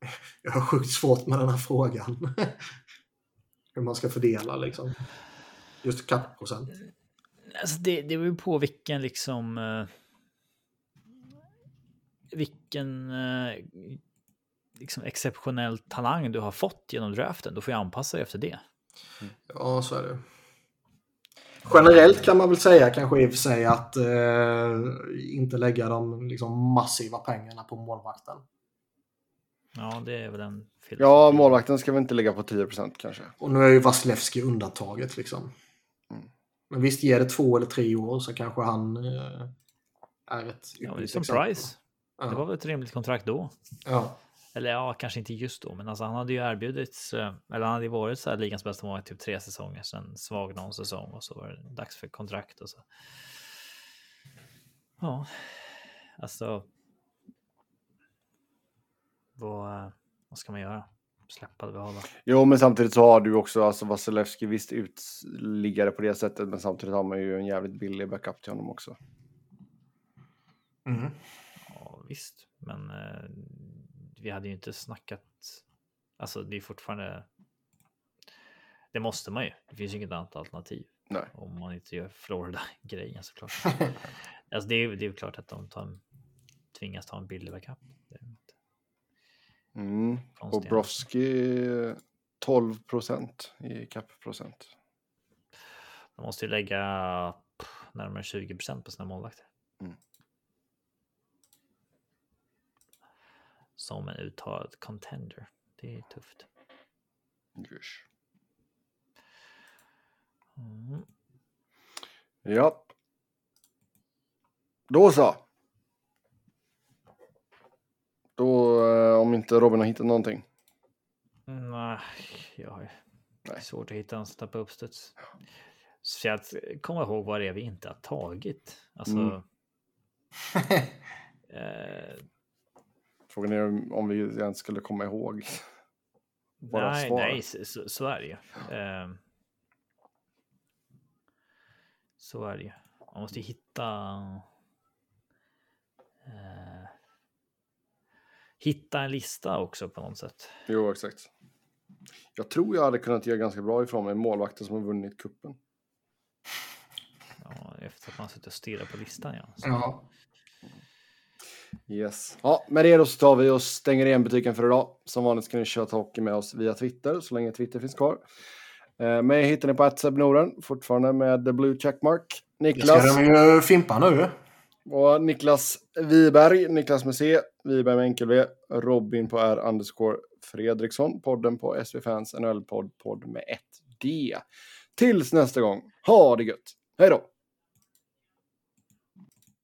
jag har sjukt svårt med den här frågan. Hur man ska fördela liksom. Just kappprocent. Alltså det, det beror ju på vilken liksom... eh, vilken eh, liksom exceptionell talang du har fått genom draften. Då får jag anpassa dig efter det. Ja, så är det. Generellt kan man väl säga kanske i och för sig att eh, inte lägga de liksom, massiva pengarna på målvakten. Ja, det är väl en filosofi. Ja, målvakten ska väl inte ligga på 10 procent kanske. Och nu är ju Vasilevski undantaget liksom. Mm. Men visst, ger det två eller tre år så kanske han eh, är ett Ja, det är som exempel. Price. Ja. Det var väl ett rimligt kontrakt då. Ja. Eller ja, kanske inte just då, men alltså han hade ju erbjudits, eh, eller han hade ju varit så här ligans bästa målvakt typ tre säsonger, sen svag någon säsong och så var det dags för kontrakt och så. Ja, alltså. Vad, vad ska man göra? Släppa det behålla? Jo, men samtidigt så har du också alltså Vasilevski visst utliggare på det sättet, men samtidigt har man ju en jävligt billig backup till honom också. Mm. Ja, visst, men eh, vi hade ju inte snackat. Alltså, det är fortfarande. Det måste man ju. Det finns ju inget annat alternativ. Nej. Om man inte gör Florida-grejen såklart. alltså det är det är klart att de tar, tvingas ta en billig backup. Det Mm. Konstiga. Bobrovski 12 procent i cap-procent. De måste ju lägga närmare 20 procent på sina målvakter. Mm. Som en uttalad contender. Det är tufft. Yes. Mm. Ja. Då så. Då, eh, om inte Robin har hittat någonting. Nej, jag har Nej. svårt att hitta en där på uppstuds. Så att komma ihåg vad det är vi inte har tagit. Alltså. Mm. eh, Frågan är om vi ens skulle komma ihåg. Våra nej, svar. nej, så, så, är det ju. Eh, så är det ju. Man måste hitta. Eh, hitta en lista också på något sätt. Jo, exakt. Jag tror jag hade kunnat ge ganska bra ifrån mig målvakter som har vunnit kuppen. Ja, efter att man suttit och stirrat på listan. Ja. Så, Ja. Yes. Ja, med det då så tar vi och stänger igen butiken för idag. Som vanligt ska ni köra hockey med oss via Twitter så länge Twitter finns kvar. Eh, mig hittar ni på Norden fortfarande med the blue checkmark. Det ska Niklas de ju fimpa nu och Niklas Wiberg, Niklas med C, Wiberg med enkel V, Robin på R underscore Fredriksson, podden på SV Fans NHL-podd, podd med ett D. Tills nästa gång, ha det gött! Hej då!